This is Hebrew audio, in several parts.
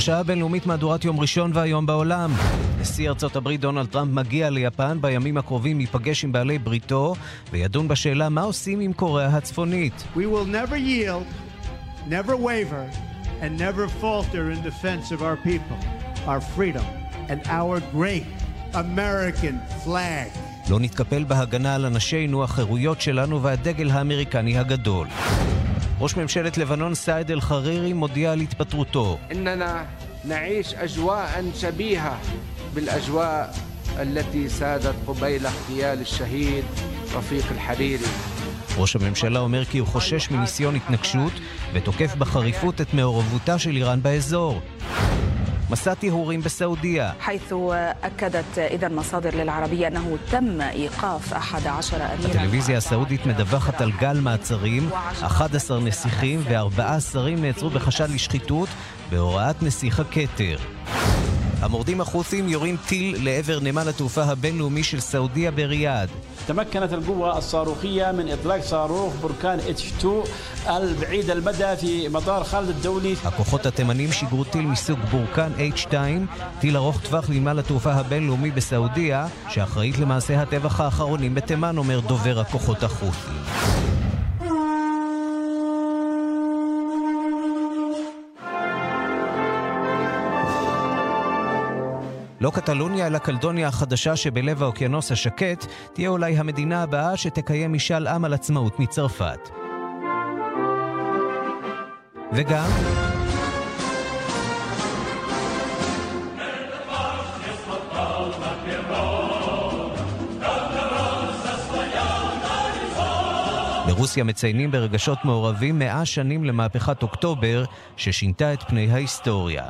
השעה הבינלאומית מהדורת יום ראשון והיום בעולם. נשיא ארצות הברית דונלד טראמפ מגיע ליפן, בימים הקרובים ייפגש עם בעלי בריתו וידון בשאלה מה עושים עם קוריאה הצפונית. We will never yield, never waver, and never falter in defense of our people, our freedom, and our great American flag. לא נתקפל בהגנה על אנשינו, החירויות שלנו והדגל האמריקני הגדול. ראש ממשלת לבנון סעד אל-חרירי מודיע על התפטרותו. إننا نعيش أجواء شبيهة بالأجواء التي سادت قبيل اغتيال الشهيد رفيق الحريري ראש הממשלה אומר כי הוא חושש מניסיון התנגשות ותוקף בחריפות את מעורבותה של איראן באזור. מסע טיהורים בסעודיה. حيث أكدت إذا مصادر للعربية أنه تم إيقاف 11 أميرا הטלוויזיה הסעודית מדווחת על גל מעצרים, 11 נסיכים וארבעה שרים נעצרו בחשד לשחיתות בהוראת נסיך הכתר. המורדים החות'ים יורים טיל לעבר נמל התעופה הבינלאומי של סעודיה בריאד. تمكنت القوة الصاروخية من إطلاق صاروخ بركان اتش 2 البعيد المدى في مطار خالد الدولي הכוחות התימנים שיגרו טיל מסוג בורקן H2, טיל ארוך טווח לנמל התעופה הבינלאומי בסעודיה, שאחראית למעשי הטבח האחרונים בתימן, אומר דובר הכוחות החות'ים. לא קטלוניה, אלא קלדוניה החדשה שבלב האוקיינוס השקט, תהיה אולי המדינה הבאה שתקיים משאל עם על עצמאות מצרפת. וגם... ברוסיה מציינים ברגשות מעורבים מאה שנים למהפכת אוקטובר, ששינתה את פני ההיסטוריה.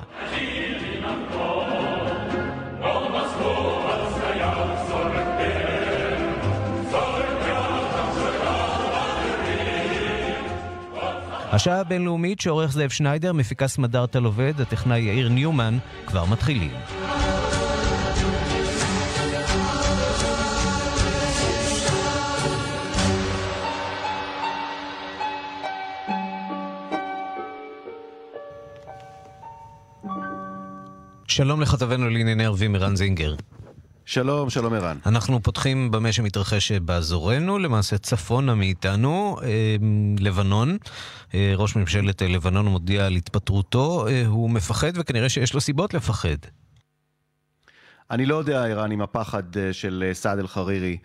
השעה הבינלאומית שעורך זאב שניידר, מפיקה סמדארטה לובד, הטכנאי יאיר ניומן, כבר מתחילים. שלום לכתבנו לענייני ערבים ערן זינגר. שלום, שלום ערן. אנחנו פותחים במה שמתרחש באזורנו, למעשה צפונה מאיתנו, אה, לבנון. אה, ראש ממשלת לבנון מודיע על התפטרותו, אה, הוא מפחד וכנראה שיש לו סיבות לפחד. אני לא יודע, ערן, אם הפחד של סעד אל-חרירי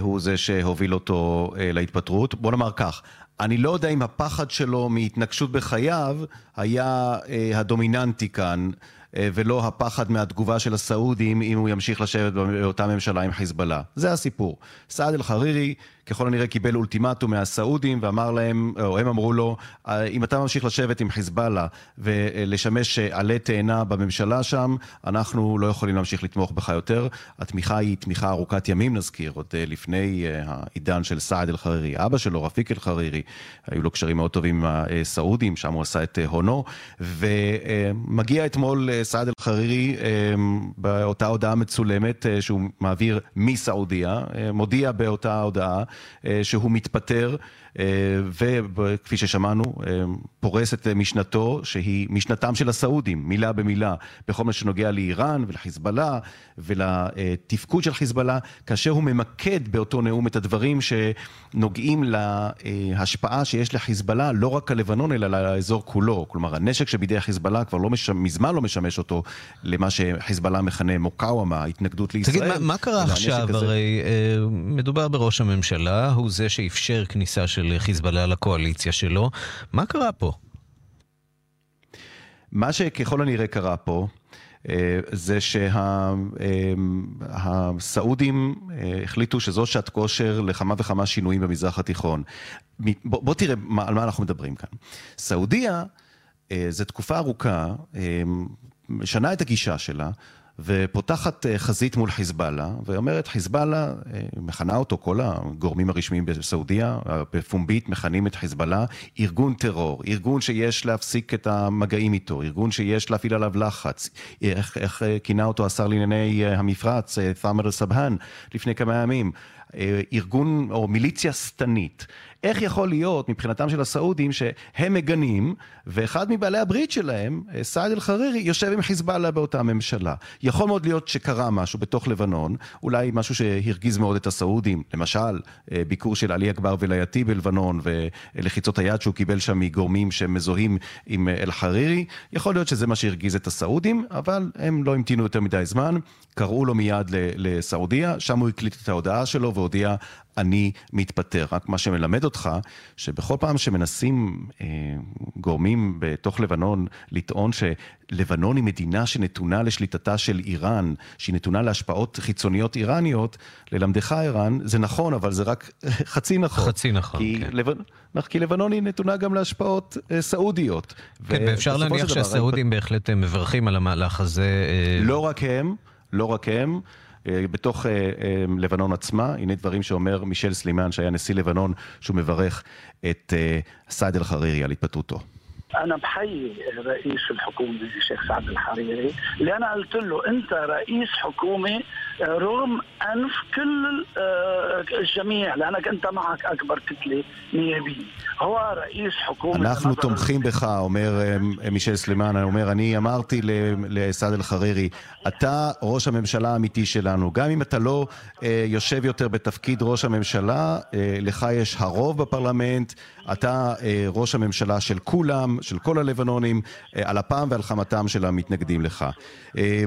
הוא זה שהוביל אותו להתפטרות. בוא נאמר כך, אני לא יודע אם הפחד שלו מהתנגשות בחייו היה הדומיננטי כאן. ולא הפחד מהתגובה של הסעודים אם הוא ימשיך לשבת באותה ממשלה עם חיזבאללה. זה הסיפור. סעד אל-חרירי ככל הנראה קיבל אולטימטום מהסעודים ואמר להם, או הם אמרו לו, אם אתה ממשיך לשבת עם חיזבאללה ולשמש עלה תאנה בממשלה שם, אנחנו לא יכולים להמשיך לתמוך בך יותר. התמיכה היא תמיכה ארוכת ימים נזכיר, עוד לפני העידן של סעד אל-חרירי. אבא שלו, רפיק אל-חרירי, היו לו קשרים מאוד טובים עם הסעודים, שם הוא עשה את הונו, ומגיע אתמול סעד אל-חרירי באותה הודעה מצולמת שהוא מעביר מסעודיה, מודיע באותה הודעה שהוא מתפטר, וכפי ששמענו, פורס את משנתו, שהיא משנתם של הסעודים, מילה במילה, בכל מה שנוגע לאיראן ולחיזבאללה ולתפקוד של חיזבאללה, כאשר הוא ממקד באותו נאום את הדברים שנוגעים להשפעה שיש לחיזבאללה, לא רק על לבנון, אלא לאזור כולו. כלומר, הנשק שבידי חיזבאללה כבר לא משמש, מזמן לא משמש אותו למה שחיזבאללה מכנה מוקאוומה, התנגדות לישראל. תגיד, מה, מה קרה עכשיו? הרי אה, מדובר בראש הממשלה, הוא זה שאפשר כניסה של חיזבאללה לקואליציה שלו. מה קרה פה? מה שככל הנראה קרה פה, זה שהסעודים החליטו שזו שעת כושר לכמה וכמה שינויים במזרח התיכון. בוא, בוא תראה על מה אנחנו מדברים כאן. סעודיה, זו תקופה ארוכה, משנה את הגישה שלה. ופותחת חזית מול חיזבאללה, ואומרת חיזבאללה, מכנה אותו כל הגורמים הרשמיים בסעודיה, בפומבית מכנים את חיזבאללה ארגון טרור, ארגון שיש להפסיק את המגעים איתו, ארגון שיש להפעיל עליו לחץ, איך, איך כינה אותו השר לענייני המפרץ, ת'אמר אל-סבהאן, לפני כמה ימים. ארגון או מיליציה שטנית. איך יכול להיות מבחינתם של הסעודים שהם מגנים, ואחד מבעלי הברית שלהם, סעד אל-חרירי, יושב עם חיזבאללה באותה ממשלה. יכול מאוד להיות שקרה משהו בתוך לבנון, אולי משהו שהרגיז מאוד את הסעודים, למשל, ביקור של עלי אכבר ולייתי בלבנון, ולחיצות היד שהוא קיבל שם מגורמים שמזוהים עם אל-חרירי, יכול להיות שזה מה שהרגיז את הסעודים, אבל הם לא המתינו יותר מדי זמן, קראו לו מיד לסעודיה, שם הוא הקליט את ההודעה שלו והודיע, אני מתפטר. רק מה שמלמד אותך, שבכל פעם שמנסים אה, גורמים בתוך לבנון לטעון שלבנון היא מדינה שנתונה לשליטתה של איראן, שהיא נתונה להשפעות חיצוניות איראניות, ללמדך ערן, זה נכון, אבל זה רק חצי נכון. חצי נכון, כי כן. לבנ... כי לבנון היא נתונה גם להשפעות אה, סעודיות. כן, ואפשר להניח שהסעודים בהחלט אה, מברכים על המהלך הזה. אה, לא רק הם, לא רק הם. אה, בתוך אה, אה, לבנון עצמה, הנה דברים שאומר מישל סלימאן, שהיה נשיא לבנון, שהוא מברך את אה, סעד אל-חרירי על התפטרותו. انا بحيي رئيس الحكومه الشيخ سعد الحريري اللي انا قلت له انت رئيس حكومه رغم انف كل الجميع لانك انت معك اكبر كتله نيابيه هو رئيس حكومه אנחנו תומכים בך, אומר אה, מישל סלימאן, אומר, אני אמרתי ל- לסעד אל-חרירי, אתה ראש הממשלה האמיתי שלנו. גם אם אתה לא אה, יושב יותר בתפקיד ראש הממשלה, אה, לך יש הרוב בפרלמנט, אתה אה, ראש הממשלה של כולם, של כל הלבנונים, אה, על אפם ועל חמתם של המתנגדים לך. אה,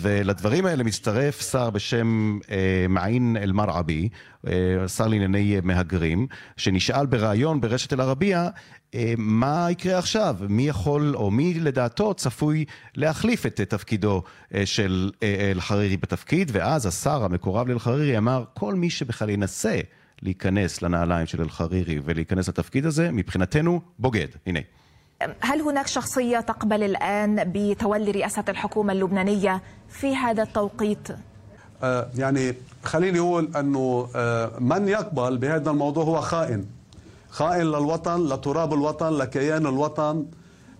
ולדברים האלה מצטרף שר בשם אה, מעין אל-מרעבי, אה, שר לענייני מהגרים, שנשאל בריאיון ברשת אל-ערבייה, אה, מה יקרה עכשיו? מי יכול, או מי לדעתו צפוי להחליף את תפקידו אה, של אה, אל-חרירי בתפקיד, ואז השר המקורב לאל-חרירי אמר, כל מי שבכלל ינסה להיכנס לנעליים של אל-חרירי ולהיכנס לתפקיד הזה, מבחינתנו בוגד. הנה. هل هناك شخصية تقبل الآن بتولي رئاسة الحكومة اللبنانية في هذا التوقيت؟ آه، يعني خليني أقول أنه آه، من يقبل بهذا الموضوع هو خائن. خائن للوطن لتراب الوطن لكيان الوطن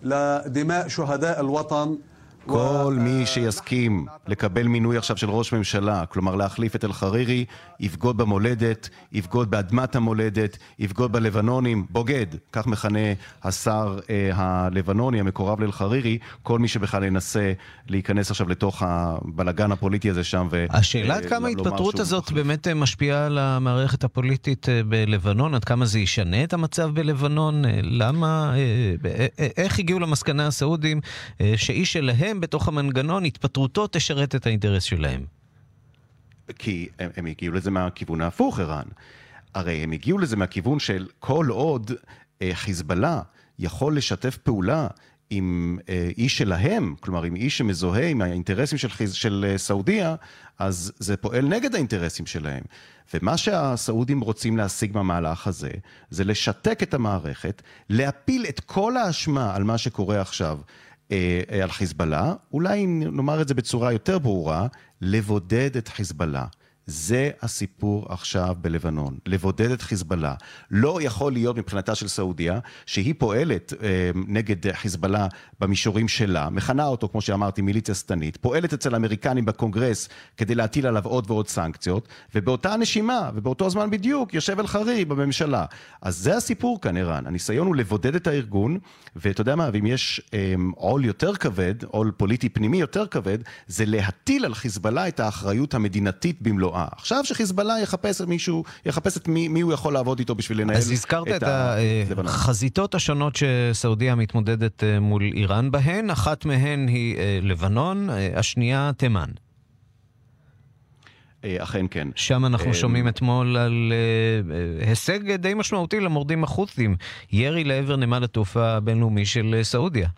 لدماء شهداء الوطن. כל מי שיסכים לקבל מינוי עכשיו של ראש ממשלה, כלומר להחליף את אל-חרירי, יבגוד במולדת, יבגוד באדמת המולדת, יבגוד בלבנונים, בוגד, כך מכנה השר אה, הלבנוני המקורב לאל-חרירי, כל מי שבכלל ינסה להיכנס עכשיו לתוך הבלגן הפוליטי הזה שם ו... השאלה עד אה, כמה ההתפטרות הזאת. באמת אה, משפיעה על המערכת הפוליטית אה, בלבנון, עד כמה זה ישנה את המצב בלבנון, למה, איך הגיעו למסקנה הסעודים שאיש שלהם בתוך המנגנון, התפטרותו תשרת את האינטרס שלהם. כי הם, הם הגיעו לזה מהכיוון ההפוך, ערן. הרי הם הגיעו לזה מהכיוון של כל עוד אה, חיזבאללה יכול לשתף פעולה עם אה, איש שלהם, כלומר עם איש שמזוהה עם האינטרסים של, חיז, של אה, סעודיה, אז זה פועל נגד האינטרסים שלהם. ומה שהסעודים רוצים להשיג מהמהלך הזה, זה לשתק את המערכת, להפיל את כל האשמה על מה שקורה עכשיו. אה, אה, על חיזבאללה, אולי נאמר את זה בצורה יותר ברורה, לבודד את חיזבאללה. זה הסיפור עכשיו בלבנון, לבודד את חיזבאללה. לא יכול להיות מבחינתה של סעודיה, שהיא פועלת אה, נגד חיזבאללה במישורים שלה, מכנה אותו, כמו שאמרתי, מיליציה שטנית, פועלת אצל האמריקנים בקונגרס כדי להטיל עליו עוד ועוד סנקציות, ובאותה נשימה, ובאותו זמן בדיוק, יושב אל-חרירי בממשלה. אז זה הסיפור כאן, ערן. הניסיון הוא לבודד את הארגון, ואתה יודע מה, ואם יש אה, יותר כבד, עול פוליטי פנימי יותר כבד, זה להטיל על חיזבאללה את האחריות המדינתית במלואה. עכשיו שחיזבאללה יחפש את מישהו, יחפש את מי, מי הוא יכול לעבוד איתו בשביל לנהל אז הזכרת את ה- לבנון. החזיתות השונות שסעודיה מתמודדת אה, מול איראן בהן, אחת מהן היא אה, לבנון, אה, השנייה תימן. אה, אכן כן. שם אנחנו אה, שומעים אתמול על אה, אה, הישג די משמעותי למורדים החות'ים, ירי לעבר נמל התעופה הבינלאומי של אה, סעודיה.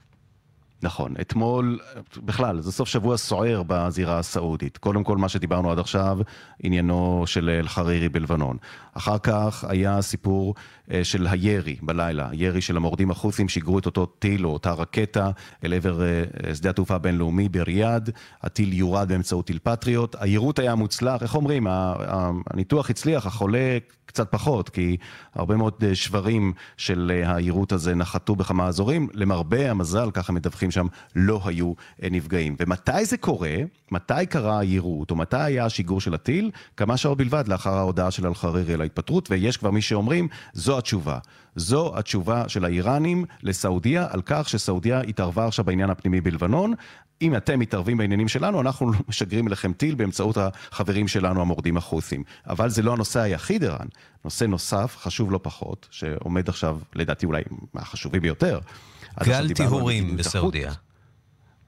נכון, אתמול, בכלל, זה סוף שבוע סוער בזירה הסעודית. קודם כל, מה שדיברנו עד עכשיו, עניינו של אל-חרירי בלבנון. אחר כך היה סיפור של הירי בלילה, ירי של המורדים החות'ים שיגרו את אותו טיל או אותה רקטה אל עבר אה, שדה התעופה הבינלאומי בריאד. הטיל יורד באמצעות טיל פטריוט. היירוט היה מוצלח, איך אומרים, הניתוח הצליח, החולה קצת פחות, כי הרבה מאוד אה, שברים של אה, היירוט הזה נחתו בכמה אזורים. למרבה המזל, ככה מדווחים שם לא היו אה, נפגעים. ומתי זה קורה? מתי קרה היירוט, או מתי היה השיגור של הטיל? כמה שעות בלבד לאחר ההודעה של אל-חרירי על ההתפטרות, ויש כבר מי שאומרים, זו התשובה. זו התשובה של האיראנים לסעודיה על כך שסעודיה התערבה עכשיו בעניין הפנימי בלבנון. אם אתם מתערבים בעניינים שלנו, אנחנו משגרים אליכם טיל באמצעות החברים שלנו המורדים החות'ים. אבל זה לא הנושא היחיד, ערן. נושא נוסף, חשוב לא פחות, שעומד עכשיו, לדעתי אולי מהחשובים ביותר. גל טיהורים בסעודיה.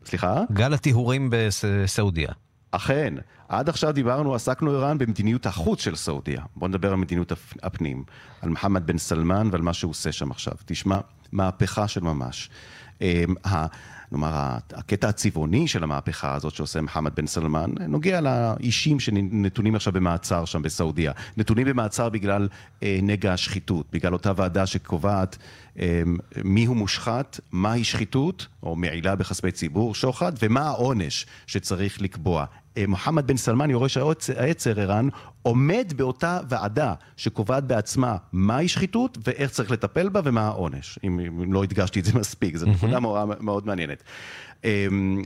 סליחה? גל הטיהורים בסעודיה. אכן, עד עכשיו דיברנו, עסקנו ערן במדיניות החוץ של סעודיה. בואו נדבר על מדיניות הפנים, על מוחמד בן סלמן ועל מה שהוא עושה שם עכשיו. תשמע, מהפכה של ממש. אמ, נאמר, הקטע הצבעוני של המהפכה הזאת שעושה מוחמד בן סלמן, נוגע לאישים שנתונים עכשיו במעצר שם בסעודיה. נתונים במעצר בגלל אה, נגע השחיתות, בגלל אותה ועדה שקובעת אה, מיהו מושחת, מהי שחיתות, או מעילה בכספי ציבור, שוחד, ומה העונש שצריך לקבוע. אה, מוחמד בן סלמן, יורש העצר, ערן, עומד באותה ועדה שקובעת בעצמה מהי שחיתות ואיך צריך לטפל בה ומה העונש. אם, אם לא הדגשתי את זה מספיק, זו נקודה מאוד, מאוד מעניינת. אמ,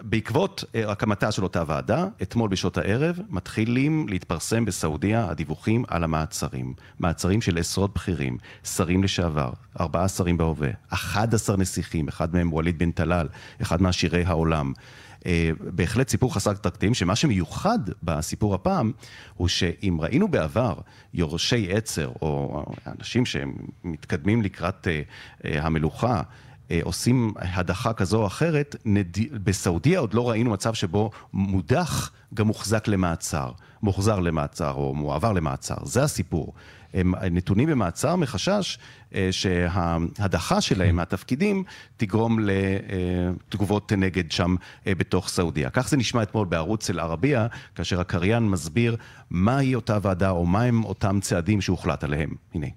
בעקבות אה, הקמתה של אותה ועדה, אתמול בשעות הערב מתחילים להתפרסם בסעודיה הדיווחים על המעצרים. מעצרים של עשרות בכירים, שרים לשעבר, ארבעה שרים בהווה, 11 נסיכים, אחד מהם ווליד בן טלאל, אחד מעשירי העולם. אה, בהחלט סיפור חסר תקדים, שמה שמיוחד בסיפור הפעם, הוא שאם ראינו בעבר יורשי עצר, או אנשים שמתקדמים לקראת אה, אה, המלוכה, עושים הדחה כזו או אחרת, נד... בסעודיה עוד לא ראינו מצב שבו מודח גם מוחזק למעצר, מוחזר למעצר או מועבר למעצר, זה הסיפור. הם נתונים במעצר מחשש אה, שההדחה שלהם מהתפקידים תגרום לתגובות נגד שם אה, בתוך סעודיה. כך זה נשמע אתמול בערוץ אל-ערבייה, כאשר הקריין מסביר מהי אותה ועדה או מהם אותם צעדים שהוחלט עליהם. הנה.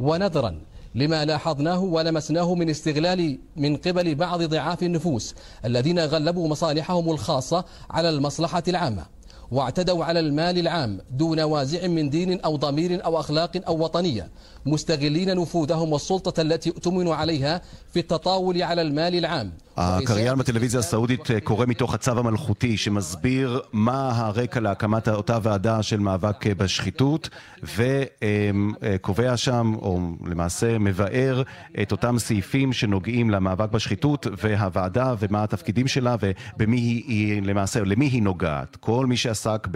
ونظرا لما لاحظناه ولمسناه من استغلال من قبل بعض ضعاف النفوس الذين غلبوا مصالحهم الخاصة على المصلحة العامة واعتدوا على المال العام دون وازع من دين أو ضمير أو أخلاق أو وطنية مستغلين نفوذهم والسلطة التي اؤتمنوا عليها في التطاول على المال العام הקריין בטלוויזיה הסעודית קורא מתוך הצו המלכותי שמסביר מה הרקע להקמת אותה ועדה של מאבק בשחיתות וקובע שם, או למעשה מבאר את אותם סעיפים שנוגעים למאבק בשחיתות והוועדה ומה התפקידים שלה ובמי היא למעשה, למי היא נוגעת. כל מי שעסק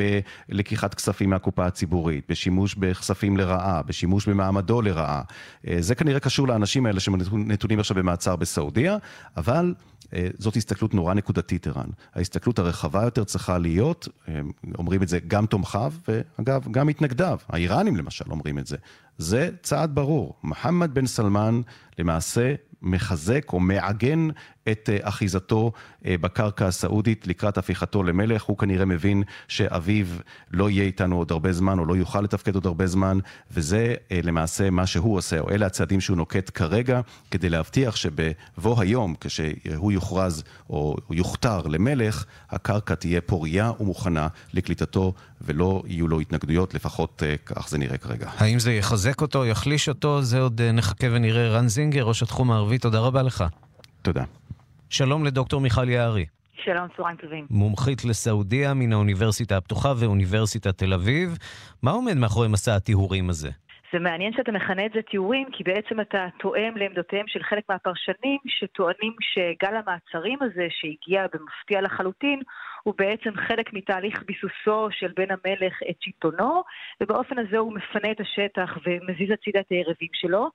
בלקיחת כספים מהקופה הציבורית, בשימוש בכספים לרעה, בשימוש במעמדו לרעה. זה כנראה קשור לאנשים האלה שנתונים עכשיו במעצר בסעודיה, אבל אה, זאת הסתכלות נורא נקודתית, ערן. ההסתכלות הרחבה יותר צריכה להיות, אה, אומרים את זה גם תומכיו, ואגב, גם מתנגדיו. האיראנים למשל אומרים את זה. זה צעד ברור. מוחמד בן סלמן למעשה מחזק או מעגן את אה, אחיזתו אה, בקרקע הסעודית לקראת הפיכתו למלך. הוא כנראה מבין שאביו לא יהיה איתנו עוד הרבה זמן, או לא יוכל לתפקד עוד הרבה זמן, וזה אה, למעשה מה שהוא עושה, או אלה הצעדים שהוא נוקט כרגע, כדי להבטיח שבבוא היום, כשהוא יוכרז או יוכתר למלך, הקרקע תהיה פורייה ומוכנה לקליטתו, ולא יהיו לו התנגדויות, לפחות כך זה נראה כרגע. האם זה יחזק אותו, יחליש אותו? זה עוד נחכה ונראה. רן זינגר, ראש התחום הערבי, תודה רבה לך. תודה. שלום לדוקטור מיכל יערי. שלום, צהריים טובים. מומחית לסעודיה מן האוניברסיטה הפתוחה ואוניברסיטת תל אביב. מה עומד מאחורי מסע הטיהורים הזה? זה מעניין שאתה מכנה את זה טיהורים, כי בעצם אתה תואם לעמדותיהם של חלק מהפרשנים שטוענים שגל המעצרים הזה, שהגיע במפתיע לחלוטין, הוא בעצם חלק מתהליך ביסוסו של בן המלך את שלטונו, ובאופן הזה הוא מפנה את השטח ומזיז הצידה את היריבים שלו.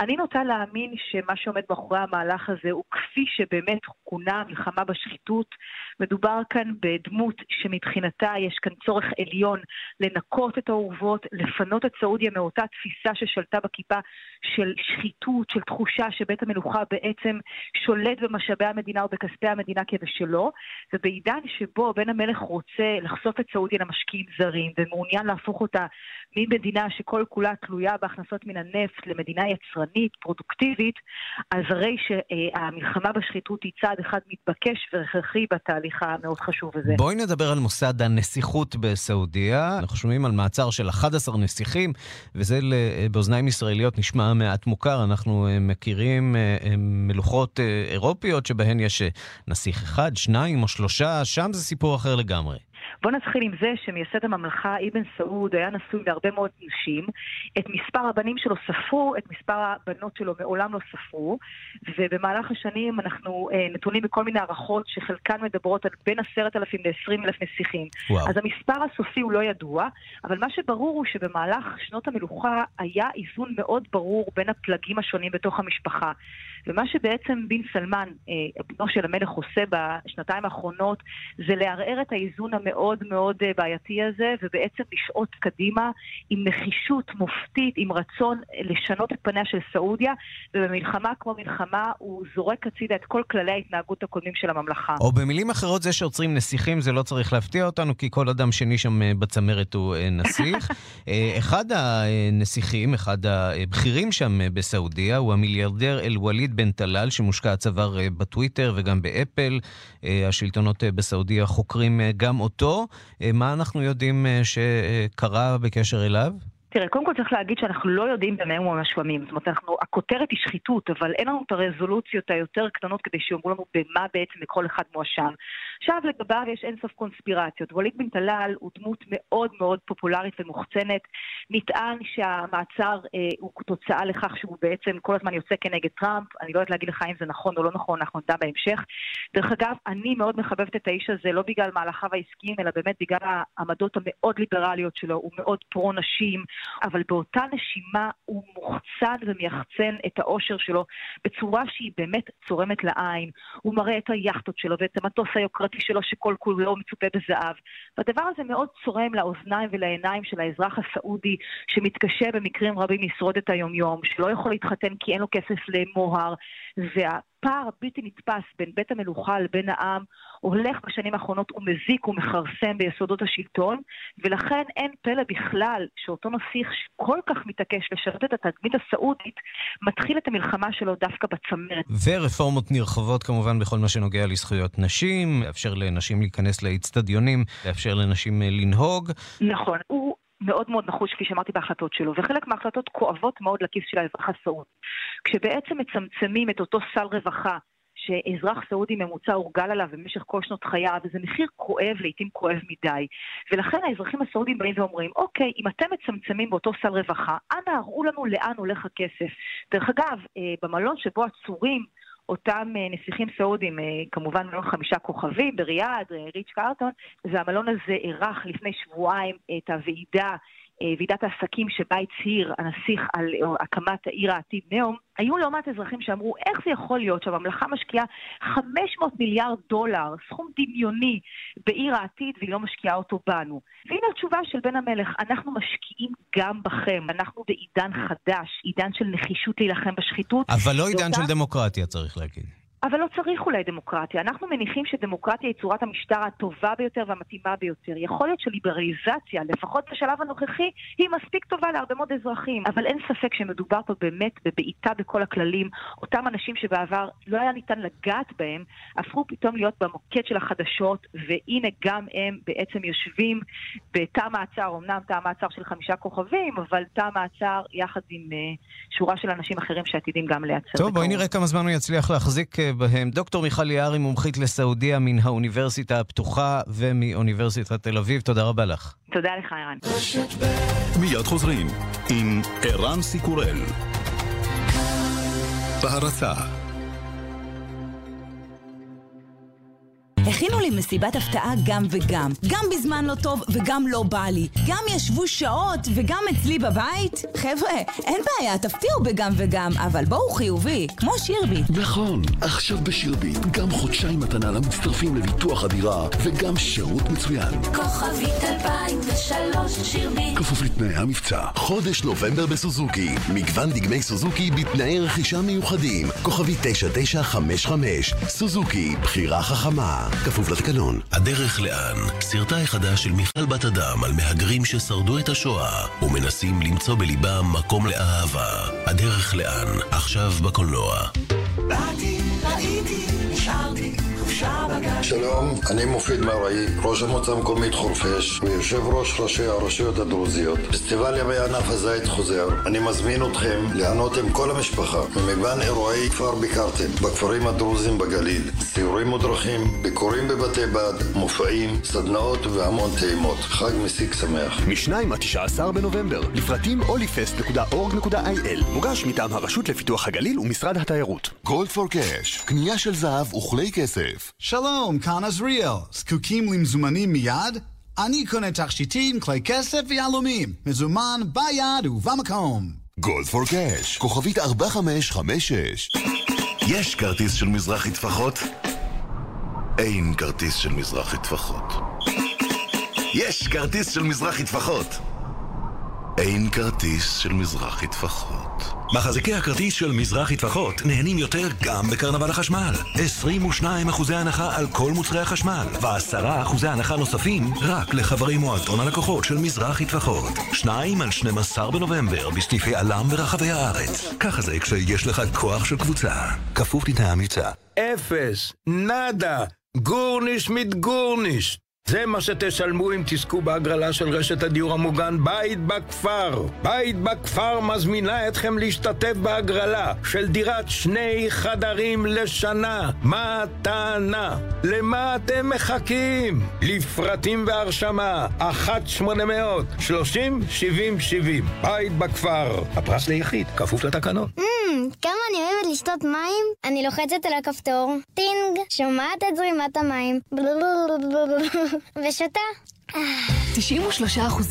אני נוטה להאמין שמה שעומד מאחורי המהלך הזה הוא כפי שבאמת כונה מלחמה בשחיתות. מדובר כאן בדמות שמבחינתה יש כאן צורך עליון לנקות את האורוות, לפנות את סעודיה מאותה תפיסה ששלטה בכיפה של שחיתות, של תחושה שבית המלוכה בעצם שולט במשאבי המדינה ובכספי המדינה כבשלו, ובעידן ש... שבו בן המלך רוצה לחשוף את סעודיה למשקיעים זרים ומעוניין להפוך אותה ממדינה שכל כולה תלויה בהכנסות מן הנפט למדינה יצרנית, פרודוקטיבית, אז הרי שהמלחמה בשחיתות היא צעד אחד מתבקש והכרחי בתהליך המאוד חשוב הזה. בואי נדבר על מוסד הנסיכות בסעודיה. אנחנו שומעים על מעצר של 11 נסיכים, וזה באוזניים ישראליות נשמע מעט מוכר. אנחנו אה, מכירים אה, אה, מלוכות אירופיות שבהן יש נסיך אחד, שניים או שלושה, שם זה סיפור אחר לגמרי. בוא נתחיל עם זה שמייסד הממלכה אבן סעוד היה נשוי להרבה מאוד נשים. את מספר הבנים שלו ספרו, את מספר הבנות שלו מעולם לא ספרו, ובמהלך השנים אנחנו אה, נתונים בכל מיני הערכות שחלקן מדברות על בין עשרת אלפים לעשרים אלף נסיכים. וואו. אז המספר הסופי הוא לא ידוע, אבל מה שברור הוא שבמהלך שנות המלוכה היה איזון מאוד ברור בין הפלגים השונים בתוך המשפחה. ומה שבעצם בן סלמן, אה, בנו של המלך, עושה בשנתיים האחרונות, זה לערער את האיזון המאוד מאוד אה, בעייתי הזה, ובעצם לשעוט קדימה עם נחישות מופתית, עם רצון לשנות את פניה של סעודיה, ובמלחמה כמו מלחמה הוא זורק הצידה את כל כללי ההתנהגות הקודמים של הממלכה. או במילים אחרות, זה שעוצרים נסיכים זה לא צריך להפתיע אותנו, כי כל אדם שני שם אה, בצמרת הוא נסיך. אחד הנסיכים, אחד הבכירים שם בסעודיה, הוא המיליארדר אל-וליד בן טלאל, שמושקע צוואר אה, בטוויטר וגם באפל. אה, השלטונות אה, בסעודיה חוקרים גם אותו. מה אנחנו יודעים שקרה בקשר אליו? תראה, קודם כל צריך להגיד שאנחנו לא יודעים במה הוא המשועמים. זאת אומרת, אנחנו, הכותרת היא שחיתות, אבל אין לנו את הרזולוציות היותר קטנות כדי שיאמרו לנו במה בעצם כל אחד מואשם. עכשיו לגביו יש אינסוף קונספירציות. ווליד בן טלאל הוא דמות מאוד מאוד פופולרית ומוחצנת. נטען שהמעצר אה, הוא תוצאה לכך שהוא בעצם כל הזמן יוצא כנגד טראמפ. אני לא יודעת להגיד לך אם זה נכון או לא נכון, אנחנו נדע בהמשך. דרך אגב, אני מאוד מחבבת את האיש הזה, לא בגלל מהלכיו העסקיים, אלא באמת בגלל העמדות המאוד ליברליות שלו. הוא מאוד פרו-נשים, אבל באותה נשימה הוא מוחצן ומייחצן את האושר שלו בצורה שהיא באמת צורמת לעין. הוא מראה את היאכטות שלו ואת המטוס היוקרתי שלו שכל כולו מצופה בזהב. והדבר הזה מאוד צורם לאוזניים ולעיניים של האזרח הסעודי שמתקשה במקרים רבים לשרוד את היומיום, שלא יכול להתחתן כי אין לו כסף למוהר, וה... הפער הבלתי נתפס בין בית המלוכה לבין העם הולך בשנים האחרונות ומזיק ומכרסם ביסודות השלטון, ולכן אין פלא בכלל שאותו נסיך שכל כך מתעקש לשרת את התדמית הסעודית, מתחיל את המלחמה שלו דווקא בצמרת. ורפורמות נרחבות כמובן בכל מה שנוגע לזכויות נשים, לאפשר לנשים להיכנס לאצטדיונים, לאפשר לנשים לנהוג. נכון. הוא מאוד מאוד נחוש, כפי שאמרתי, בהחלטות שלו, וחלק מההחלטות כואבות מאוד לכיס של האזרח הסעודי. כשבעצם מצמצמים את אותו סל רווחה שאזרח סעודי ממוצע הורגל עליו במשך כל שנות חייו, וזה מחיר כואב, לעיתים כואב מדי. ולכן האזרחים הסעודים באים ואומרים, אוקיי, אם אתם מצמצמים באותו סל רווחה, אנא הראו לנו לאן הולך הכסף. דרך אגב, אה, במלון שבו עצורים אותם אה, נסיכים סעודים, אה, כמובן מלון חמישה כוכבים בריאד, אה, ריץ' קרטון, והמלון הזה אירח לפני שבועיים את הוועידה ועידת העסקים שבה הצהיר הנסיך על הקמת העיר העתיד נאום, היו לא מעט אזרחים שאמרו, איך זה יכול להיות שהממלכה משקיעה 500 מיליארד דולר, סכום דמיוני, בעיר העתיד, והיא לא משקיעה אותו בנו? והנה התשובה של בן המלך, אנחנו משקיעים גם בכם. אנחנו בעידן חדש, עידן של נחישות להילחם בשחיתות. אבל לא עידן של דמוקרטיה, צריך להגיד. אבל לא צריך אולי דמוקרטיה. אנחנו מניחים שדמוקרטיה היא צורת המשטר הטובה ביותר והמתאימה ביותר. יכול להיות שליברליזציה, לפחות בשלב הנוכחי, היא מספיק טובה להרבה מאוד אזרחים. אבל אין ספק שמדובר פה באמת בבעיטה בכל הכללים. אותם אנשים שבעבר לא היה ניתן לגעת בהם, הפכו פתאום להיות במוקד של החדשות, והנה גם הם בעצם יושבים בתא מעצר, אמנם תא מעצר של חמישה כוכבים, אבל תא מעצר יחד עם uh, שורה של אנשים אחרים שעתידים גם להיעצר. טוב, בואי נראה כמה זמן הוא יצליח להחזיק אה, בהם. דוקטור מיכל יערי, מומחית לסעודיה מן האוניברסיטה הפתוחה ומאוניברסיטת תל אביב, תודה רבה לך. תודה לך, ערן. מיד חוזרים עם ערן סיקורל. בהרצה הכינו לי מסיבת הפתעה גם וגם. גם בזמן לא טוב וגם לא בא לי. גם ישבו שעות וגם אצלי בבית. חבר'ה, אין בעיה, תפתיעו בגם וגם, אבל בואו חיובי, כמו שירביט. נכון, עכשיו בשירביט, גם חודשיים מתנה למצטרפים לביטוח הדירה, וגם שירות מצוין. כוכבית 2003 שירביט. כפוף לתנאי המבצע. חודש נובמבר בסוזוקי. מגוון דגמי סוזוקי בתנאי רכישה מיוחדים. כוכבי 9955. סוזוקי, בחירה חכמה. כפוף לתקנון. הדרך לאן? סרטה החדש של מיכל בת אדם על מהגרים ששרדו את השואה ומנסים למצוא בליבם מקום לאהבה. הדרך לאן? עכשיו בקולנוע. באתי, ראיתי, נשארתי. שלום, אני מופיד מרעי, ראש המועצה המקומית חורפיש ויושב ראש ראשי הרשויות הדרוזיות. פסטיבל ימי ענף הזית חוזר. אני מזמין אתכם ליהנות עם כל המשפחה ממגוון אירועי כפר ביקרתם בכפרים הדרוזיים בגליל. סיורים מודרכים, ביקורים בבתי בד, מופעים, סדנאות והמון טעימות. חג מסיק שמח. מ-2 עד 19 בנובמבר, לפרטים olifest.org.il מוגש מטעם הרשות לפיתוח הגליל ומשרד התיירות. גולד פור קאש, קנייה של זהב וכלי כסף. שלום, כאן עזריאל. זקוקים למזומנים מיד? אני קונה תכשיטים, כלי כסף ויהלומים. מזומן ביד ובמקום. גולד פור קאש, כוכבית 4556. יש כרטיס של מזרחי טפחות? אין כרטיס של מזרחי טפחות. יש כרטיס של מזרחי טפחות. אין כרטיס של מזרחי טפחות. מחזיקי הכרטיס של מזרחי טפחות נהנים יותר גם בקרנבל החשמל. 22 אחוזי הנחה על כל מוצרי החשמל, ו-10 אחוזי הנחה נוספים רק לחברי מועדון הלקוחות של מזרחי טפחות. 2 על 12 בנובמבר בסניפי עלם ברחבי הארץ. ככה זה כשיש לך כוח של קבוצה. כפוף לתנאי המבצע. אפס, נאדה, גורניש מיט גורניש. זה מה שתשלמו אם תזכו בהגרלה של רשת הדיור המוגן בית בכפר. בית בכפר מזמינה אתכם להשתתף בהגרלה של דירת שני חדרים לשנה. מתנה. למה אתם מחכים? לפרטים והרשמה, 1-800-30-70-70. בית בכפר. הפרס ליחיד, כפוף לתקנון. כמה אני אוהבת לשתות מים? אני לוחצת על הכפתור, טינג, שומעת את זרימת המים, ושותה. 93%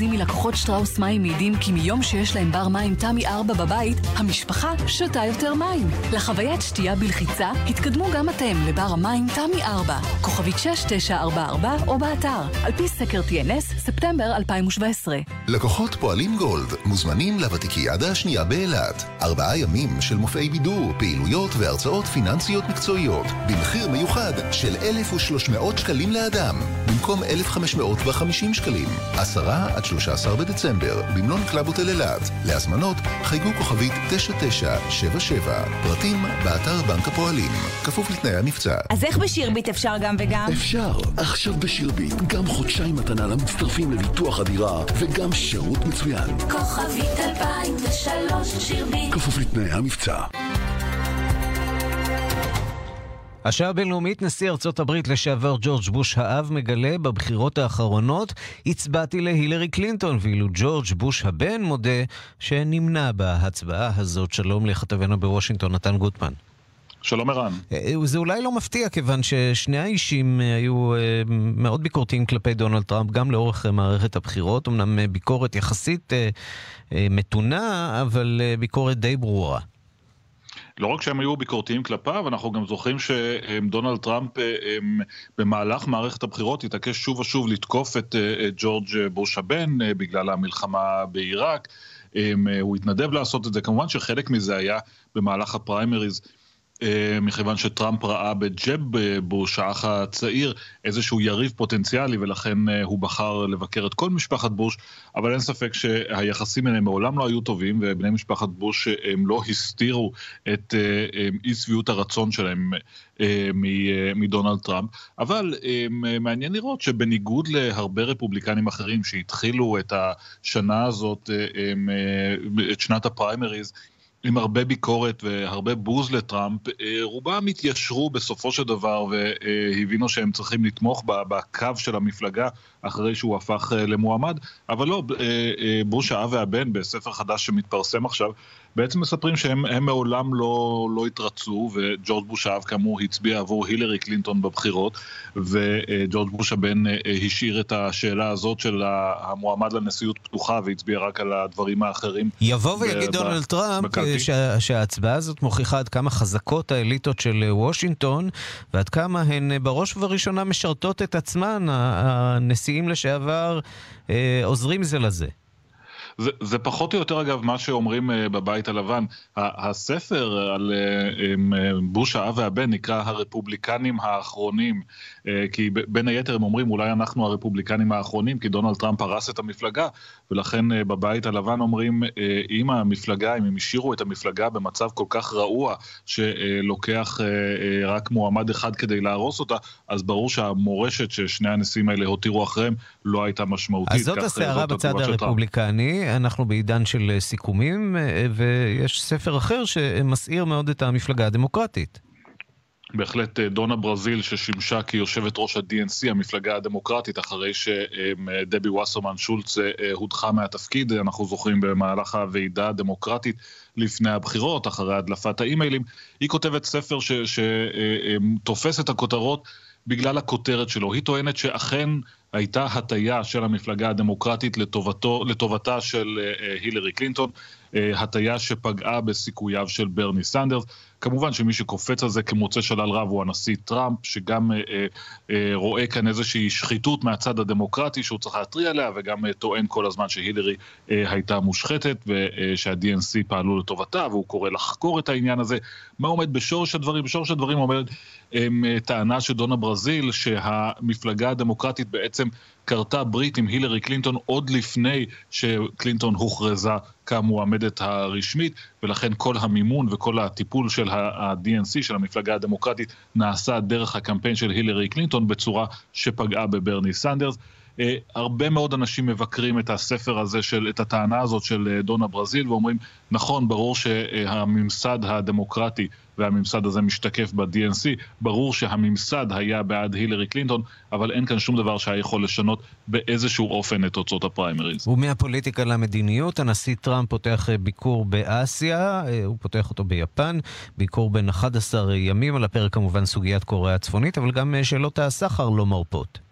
מלקוחות שטראוס מים מעידים כי מיום שיש להם בר מים תמי 4 בבית, המשפחה שותה יותר מים. לחוויית שתייה בלחיצה, התקדמו גם אתם לבר המים תמי 4, כוכבית 6944 או באתר, על פי סקר TNS, ספטמבר 2017. לקוחות פועלים גולד מוזמנים לוותיקיאדה השנייה באילת. ארבעה ימים של מופעי בידור, פעילויות והרצאות פיננסיות מקצועיות, במחיר מיוחד של 1,300 שקלים לאדם, במקום 1,550 שקלים. 10 עד 13 בדצמבר, במלון קלאב הוטל אילת. להזמנות, חייגו כוכבית 9977. פרטים באתר בנק הפועלים. כפוף לתנאי המבצע. אז איך בשירביט אפשר גם וגם? אפשר. עכשיו בשירביט, גם חודשיים מתנה למצטרפים לביטוח הדירה, וגם שירות מצוין. כוכבית 2003 שירביט. כפוף לתנאי המבצע. השעה הבינלאומית, נשיא ארצות הברית לשעבר ג'ורג' בוש האב מגלה בבחירות האחרונות הצבעתי להילרי קלינטון, ואילו ג'ורג' בוש הבן מודה שנמנע בהצבעה הזאת. שלום לכתבנו בוושינגטון, נתן גוטמן. שלום ערן. זה אולי לא מפתיע, כיוון ששני האישים היו מאוד ביקורתיים כלפי דונלד טראמפ, גם לאורך מערכת הבחירות. אמנם ביקורת יחסית מתונה, אבל ביקורת די ברורה. לא רק שהם היו ביקורתיים כלפיו, אנחנו גם זוכרים שדונלד טראמפ במהלך מערכת הבחירות התעקש שוב ושוב לתקוף את ג'ורג' בוש הבן בגלל המלחמה בעיראק. הוא התנדב לעשות את זה. כמובן שחלק מזה היה במהלך הפריימריז. מכיוון שטראמפ ראה בג'ב בוש, האח הצעיר, איזשהו יריב פוטנציאלי, ולכן הוא בחר לבקר את כל משפחת בוש, אבל אין ספק שהיחסים ביניהם מעולם לא היו טובים, ובני משפחת בוש הם לא הסתירו את אי שביעות הרצון שלהם מדונלד טראמפ, אבל מעניין לראות שבניגוד להרבה רפובליקנים אחרים שהתחילו את השנה הזאת, את שנת הפריימריז, עם הרבה ביקורת והרבה בוז לטראמפ, רובם התיישרו בסופו של דבר והבינו שהם צריכים לתמוך בקו של המפלגה אחרי שהוא הפך למועמד, אבל לא, בוש האב והבן בספר חדש שמתפרסם עכשיו, בעצם מספרים שהם הם מעולם לא, לא התרצו, וג'ורג' בוש האב כאמור הצביע עבור הילרי קלינטון בבחירות, וג'ורג' בוש הבן אה, השאיר את השאלה הזאת של המועמד לנשיאות פתוחה והצביע רק על הדברים האחרים. יבוא ויגיד דונלד טראמפ אה, שה, שההצבעה הזאת מוכיחה עד כמה חזקות האליטות של אה, וושינגטון, ועד כמה הן בראש ובראשונה משרתות את עצמן, הנשיאים לשעבר עוזרים זה לזה. זה, זה פחות או יותר אגב מה שאומרים uh, בבית הלבן. הספר על uh, בוש האב והבן נקרא הרפובליקנים האחרונים, כי בין היתר הם אומרים אולי אנחנו הרפובליקנים האחרונים, כי דונלד טראמפ הרס את המפלגה, ולכן בבית הלבן אומרים אם המפלגה, אם הם השאירו את המפלגה במצב כל כך רעוע, שלוקח רק מועמד אחד כדי להרוס אותה, אז ברור שהמורשת ששני הנשיאים האלה הותירו אחריהם לא הייתה משמעותית. אז זאת הסערה בצד הרפובליקני. אנחנו בעידן של אה, סיכומים, אה, ויש ספר אחר שמסעיר מאוד את המפלגה הדמוקרטית. בהחלט אה, דונה ברזיל ששימשה כיושבת ראש ה-DNC, המפלגה הדמוקרטית, אחרי שדבי ווסרמן שולץ הודחה מהתפקיד, אנחנו זוכרים במהלך הוועידה הדמוקרטית לפני הבחירות, אחרי הדלפת האימיילים. היא כותבת ספר שתופס את הכותרות בגלל הכותרת שלו. היא טוענת שאכן הייתה הטיה של המפלגה הדמוקרטית לטובתו, לטובתה של uh, הילרי קלינטון, uh, הטיה שפגעה בסיכוייו של ברני סנדרס. כמובן שמי שקופץ על זה כמוצא שלל רב הוא הנשיא טראמפ, שגם uh, uh, רואה כאן איזושהי שחיתות מהצד הדמוקרטי שהוא צריך להתריע עליה, וגם uh, טוען כל הזמן שהילרי uh, הייתה מושחתת ושה-DNC פעלו לטובתה, והוא קורא לחקור את העניין הזה. מה עומד בשורש הדברים? בשורש הדברים עומד um, טענה של דונה ברזיל, שהמפלגה הדמוקרטית בעצם כרתה ברית עם הילרי קלינטון עוד לפני שקלינטון הוכרזה כמועמדת הרשמית, ולכן כל המימון וכל הטיפול של ה-DNC, של המפלגה הדמוקרטית, נעשה דרך הקמפיין של הילרי קלינטון בצורה שפגעה בברני סנדרס. Uh, הרבה מאוד אנשים מבקרים את הספר הזה, של, את הטענה הזאת של uh, דונה ברזיל, ואומרים, נכון, ברור שהממסד הדמוקרטי והממסד הזה משתקף ב-DNC, ברור שהממסד היה בעד הילרי קלינטון, אבל אין כאן שום דבר שהיה יכול לשנות באיזשהו אופן את תוצאות הפריימריז. ומהפוליטיקה למדיניות, הנשיא טראמפ פותח ביקור באסיה, אה, הוא פותח אותו ביפן, ביקור בין 11 ימים, על הפרק כמובן סוגיית קוריאה הצפונית, אבל גם שאלות הסחר לא מרפות.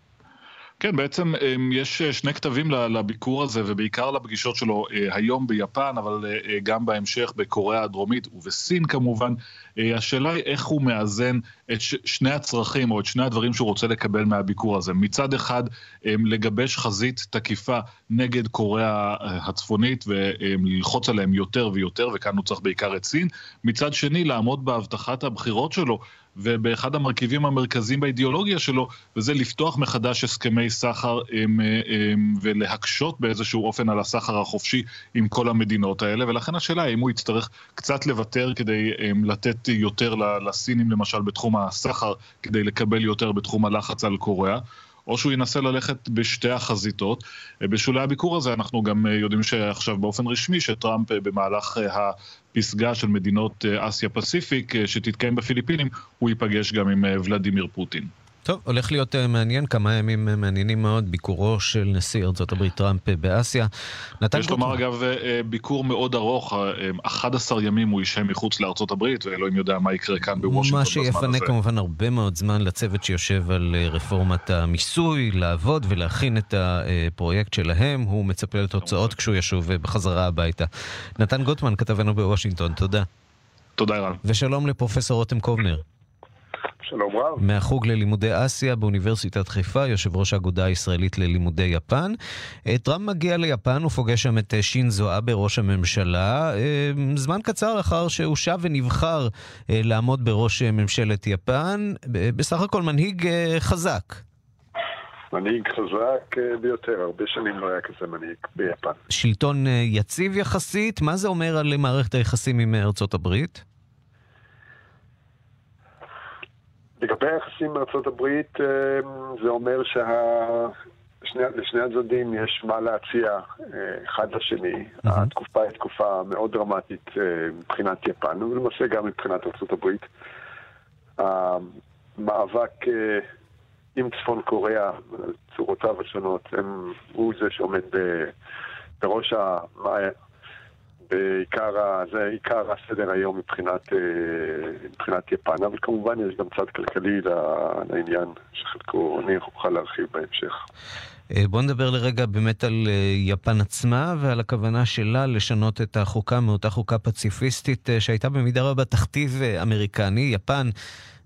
כן, בעצם אמ, יש אה, שני כתבים לביקור הזה, ובעיקר לפגישות שלו אה, היום ביפן, אבל אה, גם בהמשך בקוריאה הדרומית ובסין כמובן. השאלה היא איך הוא מאזן את שני הצרכים או את שני הדברים שהוא רוצה לקבל מהביקור הזה. מצד אחד, אמ, לגבש חזית תקיפה נגד קוריאה הצפונית וללחוץ עליהם יותר ויותר, וכאן הוא צריך בעיקר את סין. מצד שני, לעמוד בהבטחת הבחירות שלו ובאחד המרכיבים המרכזיים באידיאולוגיה שלו, וזה לפתוח מחדש הסכמי סחר הם, הם, ולהקשות באיזשהו אופן על הסחר החופשי עם כל המדינות האלה, ולכן השאלה היא אם הוא יצטרך קצת לוותר כדי הם, לתת יותר לסינים למשל בתחום הסחר, כדי לקבל יותר בתחום הלחץ על קוריאה. או שהוא ינסה ללכת בשתי החזיתות. בשולי הביקור הזה אנחנו גם יודעים שעכשיו באופן רשמי שטראמפ במהלך פסגה של מדינות אה, אסיה פסיפיק אה, שתתקיים בפיליפינים, הוא ייפגש גם עם אה, ולדימיר פוטין. טוב, הולך להיות מעניין, כמה ימים מעניינים מאוד, ביקורו של נשיא הברית טראמפ באסיה. נתן יש לומר אגב, ביקור מאוד ארוך, 11 ימים הוא ישהה מחוץ לארצות הברית, ואלוהים יודע מה יקרה כאן בוושינגטון בזמן הזה. מה שיפנה כמובן הרבה מאוד זמן לצוות שיושב על רפורמת המיסוי, לעבוד ולהכין את הפרויקט שלהם. הוא מצפה לתוצאות כשהוא ישוב בחזרה הביתה. נתן גוטמן, כתבנו בוושינגטון, תודה. תודה, רן. ושלום לפרופסור רותם קובנר. שלום רב. מהחוג ללימודי אסיה באוניברסיטת חיפה, יושב ראש האגודה הישראלית ללימודי יפן. אה, טראמפ מגיע ליפן, ופוגש שם את אה, שינזו אבה, ראש הממשלה, אה, זמן קצר אחר שהוא שב ונבחר לעמוד בראש ממשלת יפן. בסך הכל מנהיג חזק. מנהיג חזק ביותר, הרבה שנים לא היה כזה מנהיג ביפן. שלטון יציב יחסית, מה זה אומר על מערכת היחסים עם ארצות הברית? לגבי היחסים עם ארצות הברית, אה, זה אומר שלשני הצדדים יש מה להציע אה, אחד לשני. Mm-hmm. התקופה היא תקופה מאוד דרמטית אה, מבחינת יפן, ולמעשה גם מבחינת הברית. המאבק עם צפון קוריאה, צורותיו השונות, הם, הוא זה שעומד בראש, ה- זה עיקר הסדר היום מבחינת, אה, מבחינת יפן, אבל כמובן יש גם צד כלכלי לעניין, שחלקו אני אוכל להרחיב בהמשך. אה, בואו נדבר לרגע באמת על אה, יפן עצמה ועל הכוונה שלה לשנות את החוקה מאותה חוקה פציפיסטית שהייתה במידה רבה תכתיב אמריקני. יפן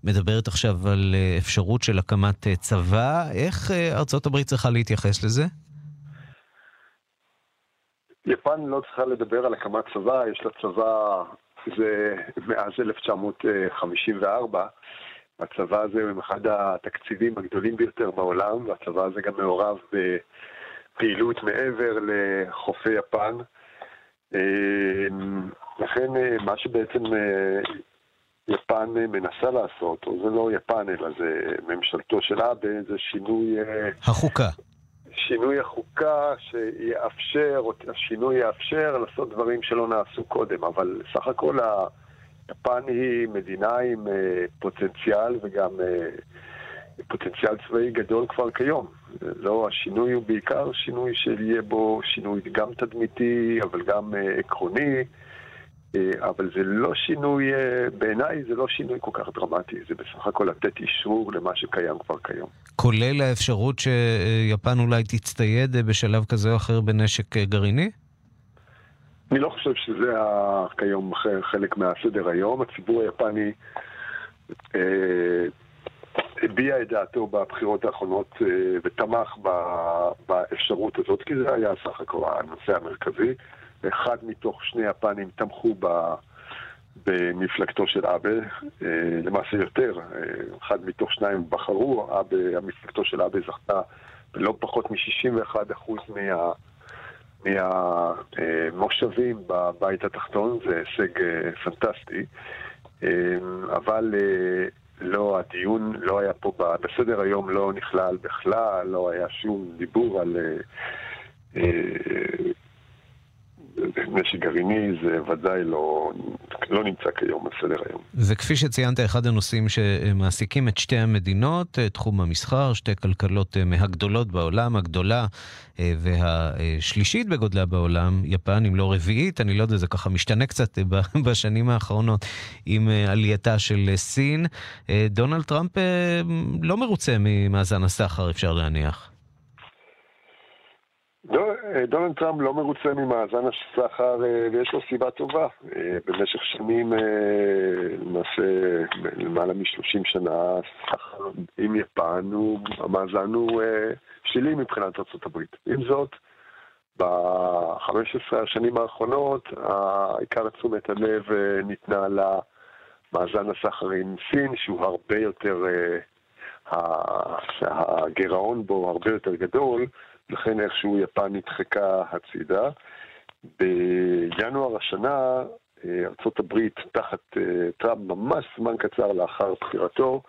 מדברת עכשיו על אפשרות של הקמת צבא. איך ארצות הברית צריכה להתייחס לזה? יפן לא צריכה לדבר על הקמת צבא, יש לה צבא, זה מאז 1954. הצבא הזה הוא אחד התקציבים הגדולים ביותר בעולם, והצבא הזה גם מעורב בפעילות מעבר לחופי יפן. לכן מה שבעצם אה, יפן מנסה לעשות, או זה לא יפן אלא זה ממשלתו של אבה, זה שינוי... אה, החוקה. שינוי החוקה שיאפשר, או השינוי יאפשר לעשות דברים שלא נעשו קודם, אבל סך הכל יפן היא מדינה עם אה, פוטנציאל וגם אה, פוטנציאל צבאי גדול כבר כיום. לא, השינוי הוא בעיקר שינוי שיהיה בו שינוי גם תדמיתי, אבל גם אה, עקרוני. אה, אבל זה לא שינוי, אה, בעיניי זה לא שינוי כל כך דרמטי, זה בסך הכל לתת אישור למה שקיים כבר כיום. כולל האפשרות שיפן אולי תצטייד אה, בשלב כזה או אחר בנשק אה, גרעיני? אני לא חושב שזה כיום חלק מהסדר היום. הציבור היפני אה, הביע את דעתו בבחירות האחרונות אה, ותמך ב- באפשרות הזאת, כי זה היה סך הכל הנושא המרכזי. אחד מתוך שני יפנים תמכו ב... במפלגתו של אבה, אה, למעשה יותר, אה, אחד מתוך שניים בחרו, אבה, המפלגתו של אבה זכתה בלא פחות מ-61% מה... מהמושבים בבית התחתון, זה הישג אה, פנטסטי, אה, אבל אה, לא, הדיון לא היה פה, בסדר היום לא נכלל בכלל, לא היה שום דיבור על אה, אה, נשק גרעיני, זה ודאי לא, לא נמצא כיום על סדר היום. וכפי שציינת, אחד הנושאים שמעסיקים את שתי המדינות, אה, תחום המסחר, שתי כלכלות אה, מהגדולות בעולם, הגדולה אה, והשלישית בגודלה בעולם, יפן, אם לא רביעית, אני לא יודע, זה ככה משתנה קצת בשנים האחרונות עם עלייתה של סין. דונלד טראמפ לא מרוצה ממאזן הסחר, אפשר להניח. דונלד טראמפ לא מרוצה ממאזן הסחר אה, ויש לו סיבה טובה. אה, במשך שנים, אה, למעשה למעלה מ-30 שנה, הסחר עם יפן, המאזן הוא שלילי מבחינת ארה"ב. עם זאת, ב-15 השנים האחרונות, עיקר תשומת הלב ניתנה למאזן הסחר עם סין, שהוא הרבה יותר, ה- שהגירעון בו הרבה יותר גדול. לכן איכשהו יפן נדחקה הצידה. בינואר השנה, אה, ארצות הברית, תחת אה, טראמפ, ממש זמן קצר לאחר בחירתו,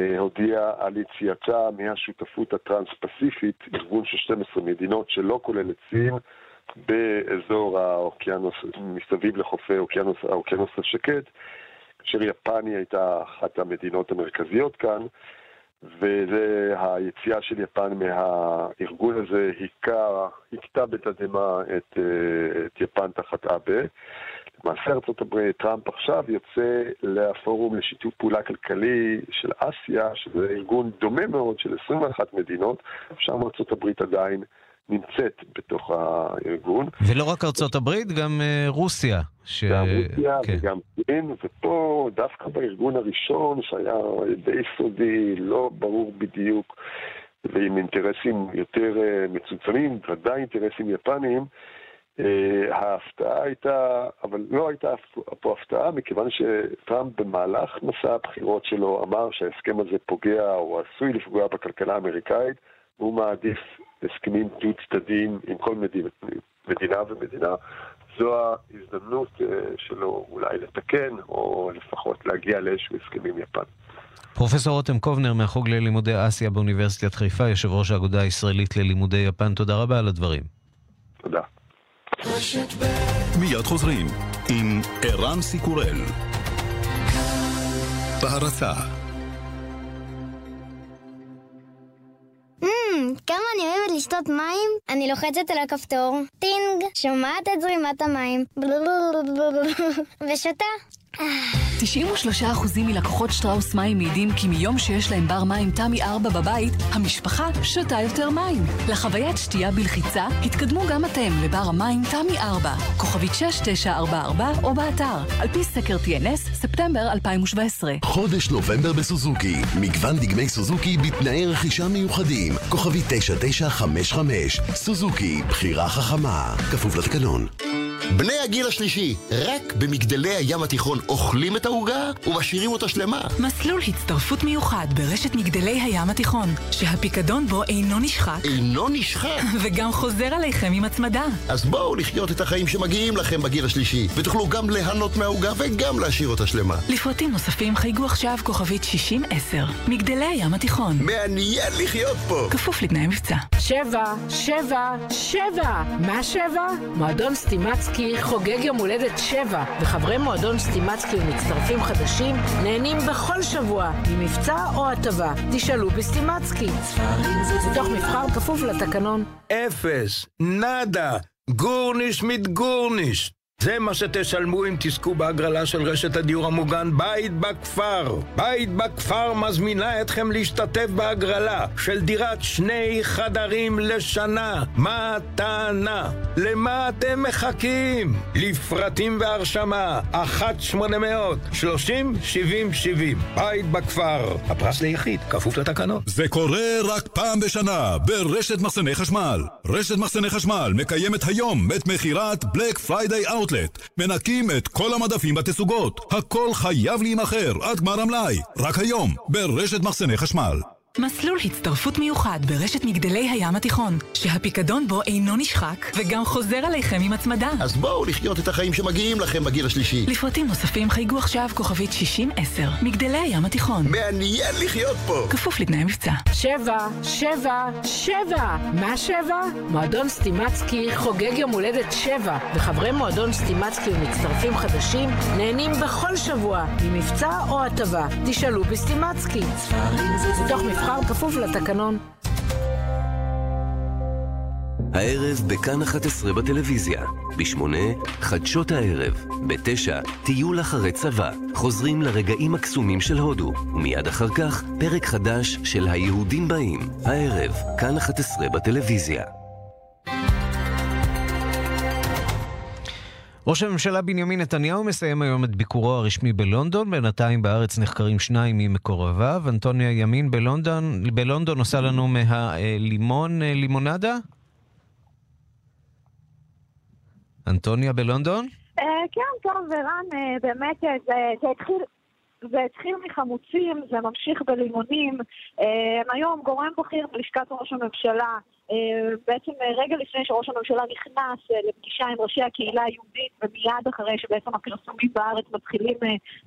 אה, הודיעה על יציאתה מהשותפות הטרנס-פסיפית, ארגון של 12 מדינות שלא כולל את סין, באזור האוקיינוס, מסביב לחופי האוקיינוס, האוקיינוס השקט, כאשר יפן היא הייתה אחת המדינות המרכזיות כאן. והיציאה של יפן מהארגון הזה היכה, הכתה בתדהמה את, אה, את יפן תחת אבה. למעשה ארצות הברית, טראמפ עכשיו יוצא לפורום לשיתוף פעולה כלכלי של אסיה, שזה ארגון דומה מאוד של 21 מדינות, שם ארצות הברית עדיין נמצאת בתוך הארגון. ולא רק ארצות הברית, גם אה, רוסיה. ש... גם רוסיה כן. וגם סין, ופה דווקא בארגון הראשון, שהיה די סודי, לא ברור בדיוק, ועם אינטרסים יותר אה, מצומצמים, ודאי אינטרסים יפניים, אה, ההפתעה הייתה, אבל לא הייתה פה הפתעה, מכיוון שטראמפ במהלך מסע הבחירות שלו אמר שההסכם הזה פוגע או עשוי לפגוע בכלכלה האמריקאית, והוא מעדיף הסכמים דו-צדדיים עם כל מדינה, מדינה ומדינה. זו ההזדמנות אה, שלו אולי לתקן, או לפחות להגיע לאיזשהו הסכם עם יפן. פרופסור רותם קובנר מהחוג ללימודי אסיה באוניברסיטת חיפה, יושב ראש האגודה הישראלית ללימודי יפן, תודה רבה על הדברים. תודה. מיד חוזרים עם ערן סיקורל. בהרצה לשתות מים? אני לוחצת על הכפתור, טינג, שומעת את זרימת המים, ושותה. 93% מלקוחות שטראוס מים מעידים כי מיום שיש להם בר מים תמי 4 בבית, המשפחה שותה יותר מים. לחוויית שתייה בלחיצה, התקדמו גם אתם לבר המים תמי 4, כוכבית 6944 או באתר, על פי סקר TNS, ספטמבר 2017. חודש נובמבר בסוזוקי, מגוון דגמי סוזוקי בתנאי רכישה מיוחדים, כוכבית 9955, סוזוקי, בחירה חכמה, כפוף לתקנון. בני הגיל השלישי, רק במגדלי הים התיכון אוכלים את העוגה ומשאירים אותה שלמה. מסלול הצטרפות מיוחד ברשת מגדלי הים התיכון, שהפיקדון בו אינו נשחק. אינו נשחק? וגם חוזר עליכם עם הצמדה. אז בואו לחיות את החיים שמגיעים לכם בגיל השלישי, ותוכלו גם ליהנות מהעוגה וגם להשאיר אותה שלמה. לפרטים נוספים חייגו עכשיו כוכבית 6010. מגדלי הים התיכון. מעניין לחיות פה! כפוף לתנאי מבצע. שבע, שבע, שבע! מה שבע? מועדון סטימצקי חוגג יום הולדת שבע, וחברי מועדון סטימצקי ומצטרפים חדשים נהנים בכל שבוע ממבצע או הטבה. תשאלו בסטימצקי. מתוך מבחר כפוף לתקנון. אפס, נאדה, גורניש מיט גורניש. זה מה שתשלמו אם תזכו בהגרלה של רשת הדיור המוגן בית בכפר. בית בכפר מזמינה אתכם להשתתף בהגרלה של דירת שני חדרים לשנה. מתנה. למה אתם מחכים? לפרטים והרשמה, 1-800-30-70-70. בית בכפר. הפרס ליחיד, כפוף לתקנון. זה קורה רק פעם בשנה ברשת מחסני חשמל. רשת מחסני חשמל מקיימת היום את מכירת Black Friday outlet. מנקים את כל המדפים בתצוגות. הכל חייב להימכר עד גמר המלאי. רק היום ברשת מחסני חשמל. מסלול הצטרפות מיוחד ברשת מגדלי הים התיכון, שהפיקדון בו אינו נשחק וגם חוזר עליכם עם הצמדה. אז בואו לחיות את החיים שמגיעים לכם בגיל השלישי. לפרטים נוספים חייגו עכשיו כוכבית 6010. מגדלי הים התיכון. מעניין לחיות פה! כפוף לתנאי מבצע. שבע, שבע, שבע! מה שבע? מועדון סטימצקי חוגג יום הולדת שבע, וחברי מועדון סטימצקי ומצטרפים חדשים נהנים בכל שבוע ממבצע או הטבה. תשאלו בסטימצקי. מתוך מבחר כפוף לתקנון. הערב בכאן 11 בטלוויזיה, ב-8 חדשות הערב, ב-9 טיול אחרי צבא, חוזרים לרגעים הקסומים של הודו, ומיד אחר כך פרק חדש של היהודים באים, הערב, כאן 11 בטלוויזיה. ראש הממשלה בנימין נתניהו מסיים היום את ביקורו הרשמי בלונדון, בינתיים בארץ נחקרים שניים ממקורביו. אנטוניה ימין בלונדון, בלונדון עושה לנו מהלימון לימונדה? אנטוניה בלונדון? כן, טוב, ערן, באמת זה התחיל... זה התחיל מחמוצים, זה ממשיך בלימונים. היום גורם בכיר בלשכת ראש הממשלה, בעצם רגע לפני שראש הממשלה נכנס לפגישה עם ראשי הקהילה היהודית, ומיד אחרי שבעצם הפרסומים בארץ מתחילים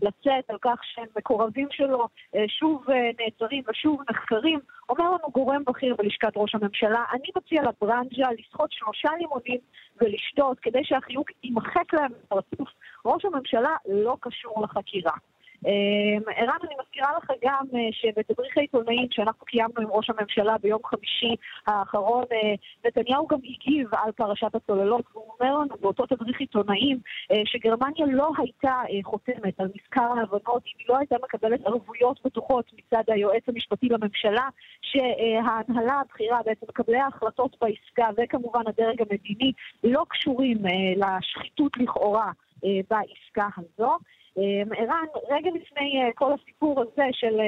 לצאת על כך שהם מקורבים שלו שוב נעצרים ושוב נחקרים, אומר לנו גורם בכיר בלשכת ראש הממשלה, אני מציע לברנז'ה לסחוט שלושה לימונים ולשתות כדי שהחיוק יימחק להם בפרצוף. ראש הממשלה לא קשור לחקירה. ערן, אני מזכירה לך גם שבתדריך העיתונאים שאנחנו קיימנו עם ראש הממשלה ביום חמישי האחרון, נתניהו גם הגיב על פרשת הצוללות, והוא אומר לנו באותו תדריך עיתונאים שגרמניה לא הייתה חותמת על מזכר ההבנות אם היא לא הייתה מקבלת ערבויות בטוחות מצד היועץ המשפטי לממשלה, שההנהלה הבכירה, בעצם מקבלי ההחלטות בעסקה וכמובן הדרג המדיני לא קשורים לשחיתות לכאורה בעסקה הזו. ערן, רגע לפני כל הסיפור הזה של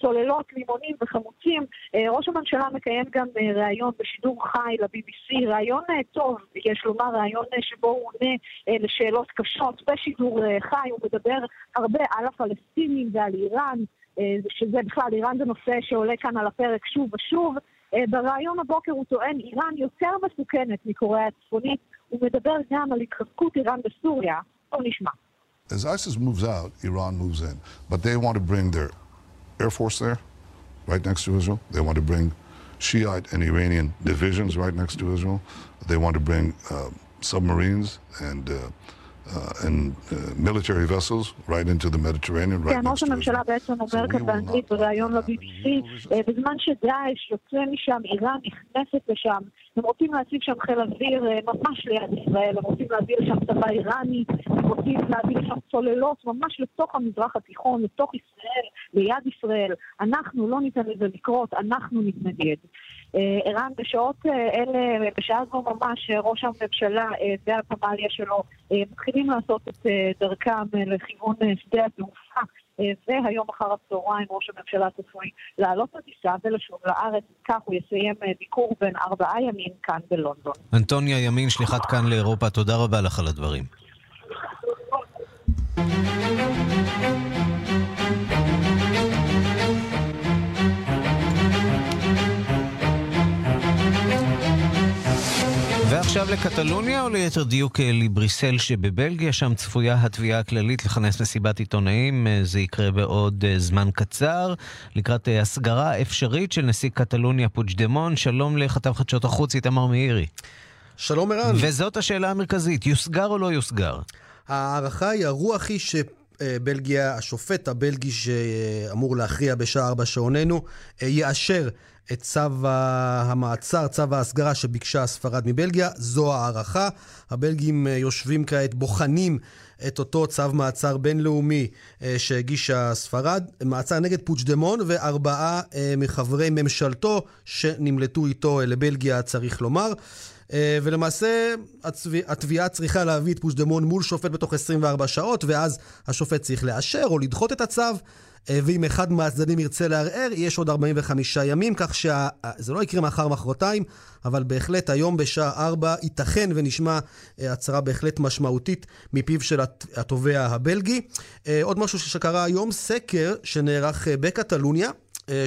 צוללות, לימונים וחמוצים, ראש הממשלה מקיים גם ראיון בשידור חי ל-BBC, ראיון טוב, יש לומר, ראיון שבו הוא עונה לשאלות קשות בשידור חי, הוא מדבר הרבה על הפלסטינים ועל איראן, שזה בכלל, איראן זה נושא שעולה כאן על הפרק שוב ושוב. בראיון הבוקר הוא טוען, איראן יותר מסוכנת מקוריאה הצפונית, הוא מדבר גם על התחזקות איראן בסוריה. בואו נשמע. As ISIS moves out, Iran moves in. But they want to bring their Air Force there, right next to Israel. They want to bring Shiite and Iranian divisions right next to Israel. They want to bring uh, submarines and uh, uh, in uh, military vessels right into the Mediterranean, right כן, ראש הממשלה בעצם אומר כאן באנגלית בריאיון ל-BBC, אה, בזמן שדאעש יוצא משם, איראן נכנסת לשם, הם רוצים להציב שם חיל אוויר אה, ממש ליד ישראל, הם רוצים להביא לשם צבא איראני, הם רוצים להביא לשם צוללות ממש לתוך המזרח התיכון, לתוך ישראל, ליד ישראל. אנחנו לא ניתן לזה לקרות, אנחנו נתנגד. אה, ערן, בשעות אה, אלה, בשעה זו ממש, ראש הממשלה והפמליה שלו מתחילים לעשות את דרכם לכיוון שדה התעופה. אה, והיום אחר הצהריים ראש הממשלה צפוי לעלות לטיסה ולשוב לארץ. כך הוא יסיים אה, ביקור בין ארבעה ימים כאן בלונדון. אנטוניה ימין, שליחת כאן לאירופה, תודה רבה לך על הדברים. ועכשיו לקטלוניה, או ליתר דיוק אה, לבריסל שבבלגיה, שם צפויה התביעה הכללית לכנס מסיבת עיתונאים, אה, זה יקרה בעוד אה, זמן קצר, לקראת הסגרה אפשרית של נשיא קטלוניה פוג'דמון. שלום לכתב חדשות החוץ איתמר מאירי. שלום ערן. וזאת השאלה המרכזית, יוסגר או לא יוסגר? ההערכה היא, הרוח היא שבלגיה, השופט הבלגי שאמור להכריע בשעה ארבע שעוננו, יאשר את צו המעצר, צו ההסגרה שביקשה ספרד מבלגיה. זו הערכה. הבלגים יושבים כעת, בוחנים את אותו צו מעצר בינלאומי שהגישה ספרד, מעצר נגד פוג'דמון וארבעה מחברי ממשלתו שנמלטו איתו לבלגיה, צריך לומר. ולמעשה התביעה צריכה להביא את פושדמון מול שופט בתוך 24 שעות, ואז השופט צריך לאשר או לדחות את הצו. ואם אחד מהצדדים ירצה לערער, יש עוד 45 ימים, כך שזה לא יקרה מחר מחרתיים, אבל בהחלט היום בשעה 4 ייתכן ונשמע הצהרה בהחלט משמעותית מפיו של התובע הבלגי. עוד משהו שקרה היום, סקר שנערך בקטלוניה,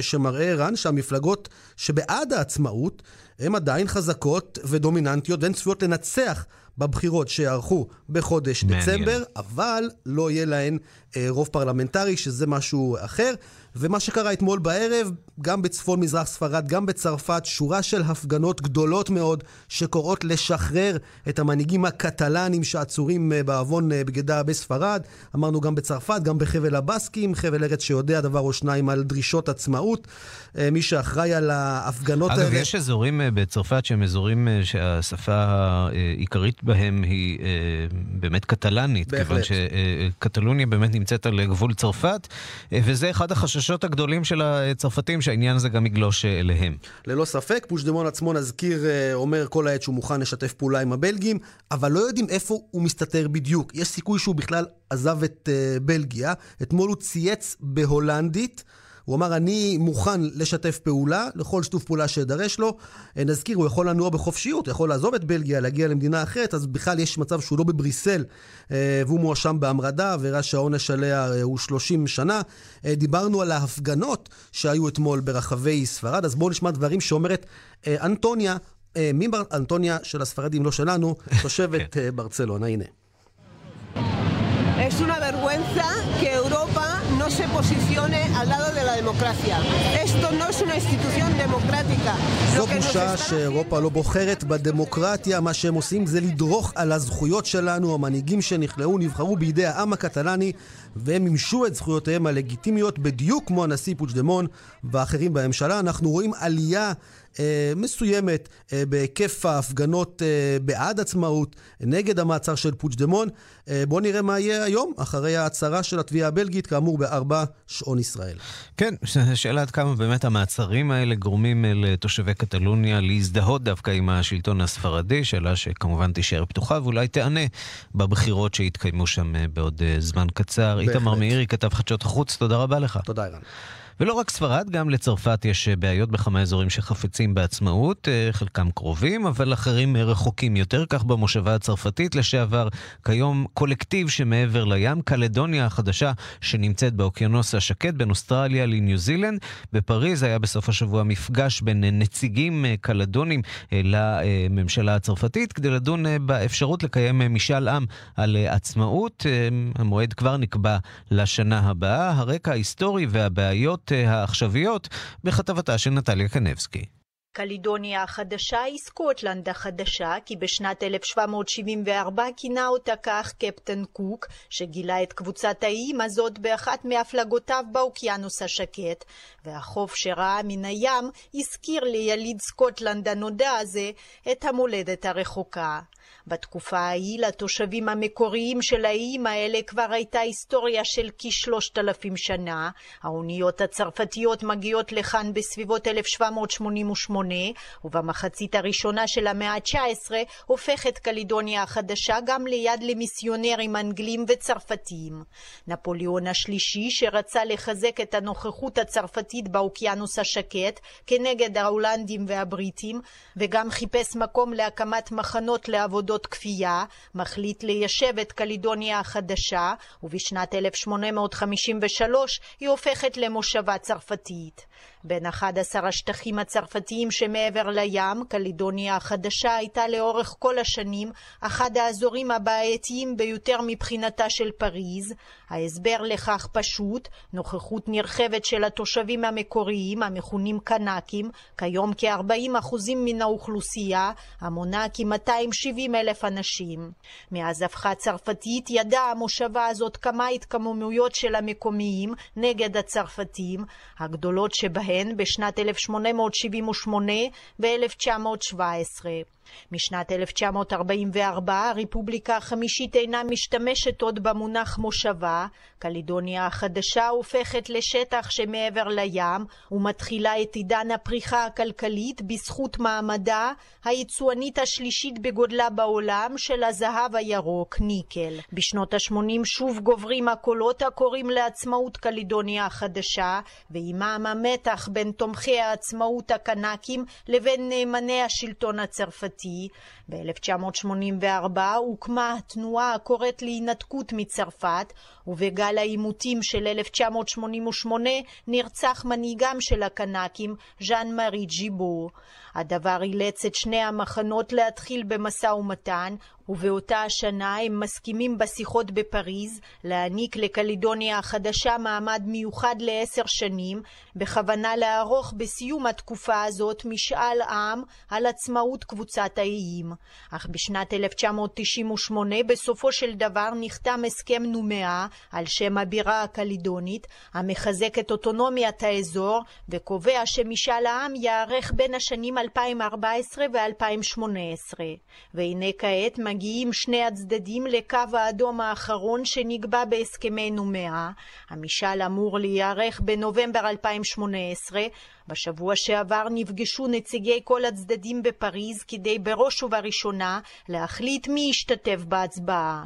שמראה, רן, שהמפלגות שבעד העצמאות הן עדיין חזקות ודומיננטיות והן צפויות לנצח בבחירות שיערכו בחודש מעניין. דצמבר, אבל לא יהיה להן אה, רוב פרלמנטרי, שזה משהו אחר. ומה שקרה אתמול בערב, גם בצפון מזרח ספרד, גם בצרפת, שורה של הפגנות גדולות מאוד שקוראות לשחרר את המנהיגים הקטלנים שעצורים אה, בעוון אה, בגדה בספרד. אמרנו גם בצרפת, גם בחבל הבסקים, חבל ארץ שיודע דבר או שניים על דרישות עצמאות. אה, מי שאחראי על ההפגנות אגב, האלה... אגב, יש אזורים בצרפת שהם אזורים שהשפה העיקרית בהם היא באמת קטלנית. בהחלט. כיוון שקטלוניה באמת נמצאת על גבול צרפת, וזה אחד החששות. הגדולים של הצרפתים שהעניין הזה גם יגלוש אליהם. ללא ספק, פושדמון עצמו נזכיר, אומר כל העת שהוא מוכן לשתף פעולה עם הבלגים, אבל לא יודעים איפה הוא מסתתר בדיוק. יש סיכוי שהוא בכלל עזב את בלגיה. אתמול הוא צייץ בהולנדית. הוא אמר, אני מוכן לשתף פעולה, לכל שיתוף פעולה שידרש לו. נזכיר, הוא יכול לנוע בחופשיות, הוא יכול לעזוב את בלגיה, להגיע למדינה אחרת, אז בכלל יש מצב שהוא לא בבריסל, והוא מואשם בהמרדה, וראה שהעונש עליה הוא 30 שנה. דיברנו על ההפגנות שהיו אתמול ברחבי ספרד, אז בואו נשמע דברים שאומרת אנטוניה, מי בר... אנטוניה של הספרדים, לא שלנו, תושבת ברצלונה, הנה. Es una vergüenza que Europa no se posicione al lado de la democracia. Esto no es una institución democrática. זו בושה שאירופה לא בוחרת בדמוקרטיה. מה שהם עושים זה לדרוך על הזכויות שלנו. המנהיגים שנכלאו נבחרו בידי העם הקטלני, והם מימשו את זכויותיהם הלגיטימיות בדיוק כמו הנשיא פוג'דמון ואחרים בממשלה. אנחנו רואים עלייה מסוימת אה, בהיקף ההפגנות אה, בעד עצמאות, נגד המעצר של פוג'דמון. אה, בואו נראה מה יהיה היום, אחרי ההצהרה של התביעה הבלגית, כאמור בארבע שעון ישראל. כן, שאלה עד כמה באמת המעצרים האלה גורמים לתושבי קטלוניה להזדהות דווקא עם השלטון הספרדי, שאלה שכמובן תישאר פתוחה ואולי תענה בבחירות שיתקיימו שם בעוד זמן קצר. איתמר מאירי, כתב חדשות החוץ, תודה רבה לך. תודה, אירן. ולא רק ספרד, גם לצרפת יש בעיות בכמה אזורים שחפצים בעצמאות, חלקם קרובים, אבל אחרים רחוקים יותר, כך במושבה הצרפתית לשעבר, כיום קולקטיב שמעבר לים, קלדוניה החדשה שנמצאת באוקיינוס השקט בין אוסטרליה לניו זילנד. בפריז היה בסוף השבוע מפגש בין נציגים קלדונים לממשלה הצרפתית, כדי לדון באפשרות לקיים משאל עם על עצמאות. המועד כבר נקבע לשנה הבאה. הרקע ההיסטורי והבעיות העכשוויות בכתבתה של נטליה קנבסקי. קלידוניה החדשה היא סקוטלנד החדשה, כי בשנת 1774 כינה אותה כך קפטן קוק, שגילה את קבוצת האיים הזאת באחת מהפלגותיו באוקיינוס השקט, והחוף שראה מן הים הזכיר ליליד סקוטלנד הנודע הזה את המולדת הרחוקה. בתקופה ההיא לתושבים המקוריים של האיים האלה כבר הייתה היסטוריה של כשלושת אלפים שנה. האוניות הצרפתיות מגיעות לכאן בסביבות 1788, ובמחצית הראשונה של המאה ה-19 הופכת קלידוניה החדשה גם ליד למיסיונרים אנגלים וצרפתיים. נפוליאון השלישי, שרצה לחזק את הנוכחות הצרפתית באוקיינוס השקט כנגד ההולנדים והבריטים, וגם חיפש מקום להקמת מחנות לעבודות כפייה, מחליט ליישב את קלידוניה החדשה, ובשנת 1853 היא הופכת למושבה צרפתית. בין 11 השטחים הצרפתיים שמעבר לים, קלידוניה החדשה הייתה לאורך כל השנים אחד האזורים הבעייתיים ביותר מבחינתה של פריז. ההסבר לכך פשוט, נוכחות נרחבת של התושבים המקוריים, המכונים קנקים, כיום כ-40% מן האוכלוסייה, המונה כ-270 אלף אנשים. מאז הפכה צרפתית ידעה המושבה הזאת כמה התקוממויות של המקומיים נגד הצרפתים, הגדולות שבהן בשנת 1878 ו-1917. משנת 1944 הרפובליקה החמישית אינה משתמשת עוד במונח מושבה, קלידוניה החדשה הופכת לשטח שמעבר לים ומתחילה את עידן הפריחה הכלכלית בזכות מעמדה היצואנית השלישית בגודלה בעולם של הזהב הירוק, ניקל. בשנות ה-80 שוב גוברים הקולות הקוראים לעצמאות קלידוניה החדשה, ועימם המתח בין תומכי העצמאות הקנקים לבין נאמני השלטון הצרפתי. הצרפתי, ב-1984 הוקמה התנועה הקוראת להינתקות מצרפת, ובגל העימותים של 1988 נרצח מנהיגם של הקנקים, ז'אן מארי ג'יבור. הדבר אילץ את שני המחנות להתחיל במשא ומתן, ובאותה השנה הם מסכימים בשיחות בפריז להעניק לקלידוניה החדשה מעמד מיוחד לעשר שנים, בכוונה לערוך בסיום התקופה הזאת משאל עם על עצמאות קבוצת האיים. אך בשנת 1998 בסופו של דבר נחתם הסכם נומאה על שם הבירה הקלידונית, המחזק את אוטונומיית האזור וקובע שמשאל העם ייערך בין השנים 2014 ו-2018. והנה כעת מגיעים שני הצדדים לקו האדום האחרון שנקבע בהסכמי נומאה. המשאל אמור להיערך בנובמבר 2018, בשבוע שעבר נפגשו נציגי כל הצדדים בפריז כדי בראש ובראשונה להחליט מי ישתתף בהצבעה.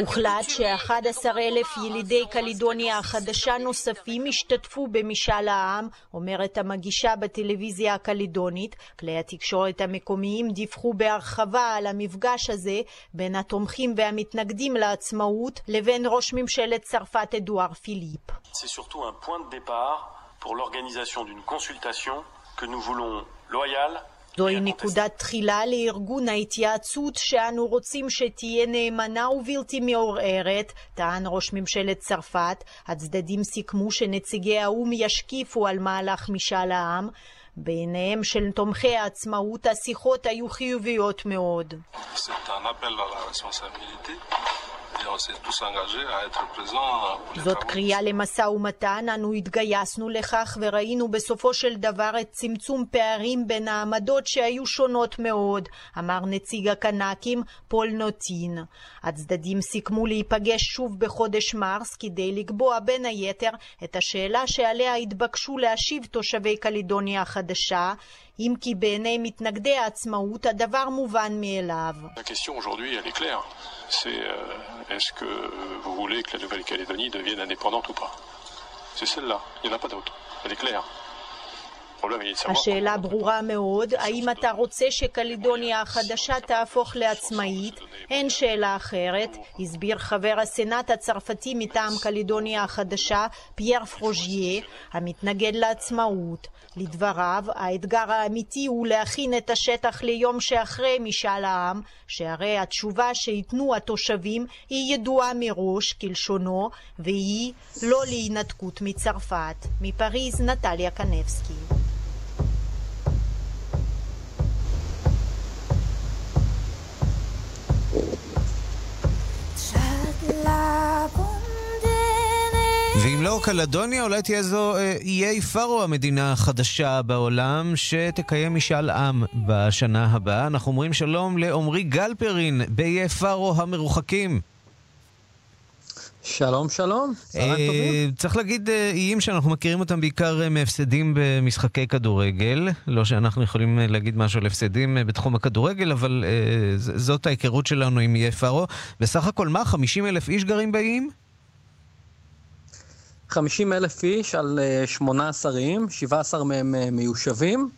הוחלט ש-11 אלף ילידי קלידוניה החדשה נוספים ישתתפו במשאל העם, אומרת המגישה בטלוויזיה הקלידונית. כלי התקשורת המקומיים דיווחו בהרחבה על המפגש הזה בין התומכים והמתנגדים לעצמאות לבין ראש ממשלת צרפת אדואר פיליפ. C'est surtout un point de départ pour l'organisation d'une consultation que nous voulons loyale זוהי נקודת תחילה לארגון ההתייעצות שאנו רוצים שתהיה נאמנה ובלתי מעורערת, טען ראש ממשלת צרפת. הצדדים סיכמו שנציגי האו"ם ישקיפו על מהלך משאל העם. בעיניהם של תומכי העצמאות השיחות היו חיוביות מאוד. זאת קריאה למשא ומתן, אנו התגייסנו לכך וראינו בסופו של דבר את צמצום פערים בין העמדות שהיו שונות מאוד, אמר נציג הקנקים פול נוטין. הצדדים סיכמו להיפגש שוב בחודש מרס כדי לקבוע בין היתר את השאלה שעליה התבקשו להשיב תושבי קלידוניה החדשה, אם כי בעיני מתנגדי העצמאות הדבר מובן מאליו. C'est euh, est-ce que vous voulez que la Nouvelle-Calédonie devienne indépendante ou pas? C'est celle-là, il n'y en a pas d'autre. Elle est claire. השאלה ברורה מאוד, האם אתה רוצה שקלידוניה החדשה תהפוך לעצמאית? אין שאלה אחרת, הסביר חבר הסנאט הצרפתי מטעם קלידוניה החדשה, פייר פרוז'יה, המתנגד לעצמאות. לדבריו, האתגר האמיתי הוא להכין את השטח ליום שאחרי משאל העם, שהרי התשובה שייתנו התושבים היא ידועה מראש, כלשונו, והיא לא להינתקות מצרפת. מפריז, נטליה קנבסקי. ואם לא קלדוניה, אולי תהיה זו אה, איי פארו, המדינה החדשה בעולם, שתקיים משאל עם בשנה הבאה. אנחנו אומרים שלום לעמרי גלפרין באיי פארו המרוחקים. שלום, שלום. צהריים אה, טובים. צריך להגיד אה, איים שאנחנו מכירים אותם בעיקר אה, מהפסדים במשחקי כדורגל. לא שאנחנו יכולים אה, להגיד משהו על הפסדים אה, בתחום הכדורגל, אבל אה, זאת ההיכרות שלנו עם איי פארו. בסך הכל מה, 50 אלף איש גרים באיים? 50 אלף איש על אה, 18 איים, 17 מהם אה, מיושבים.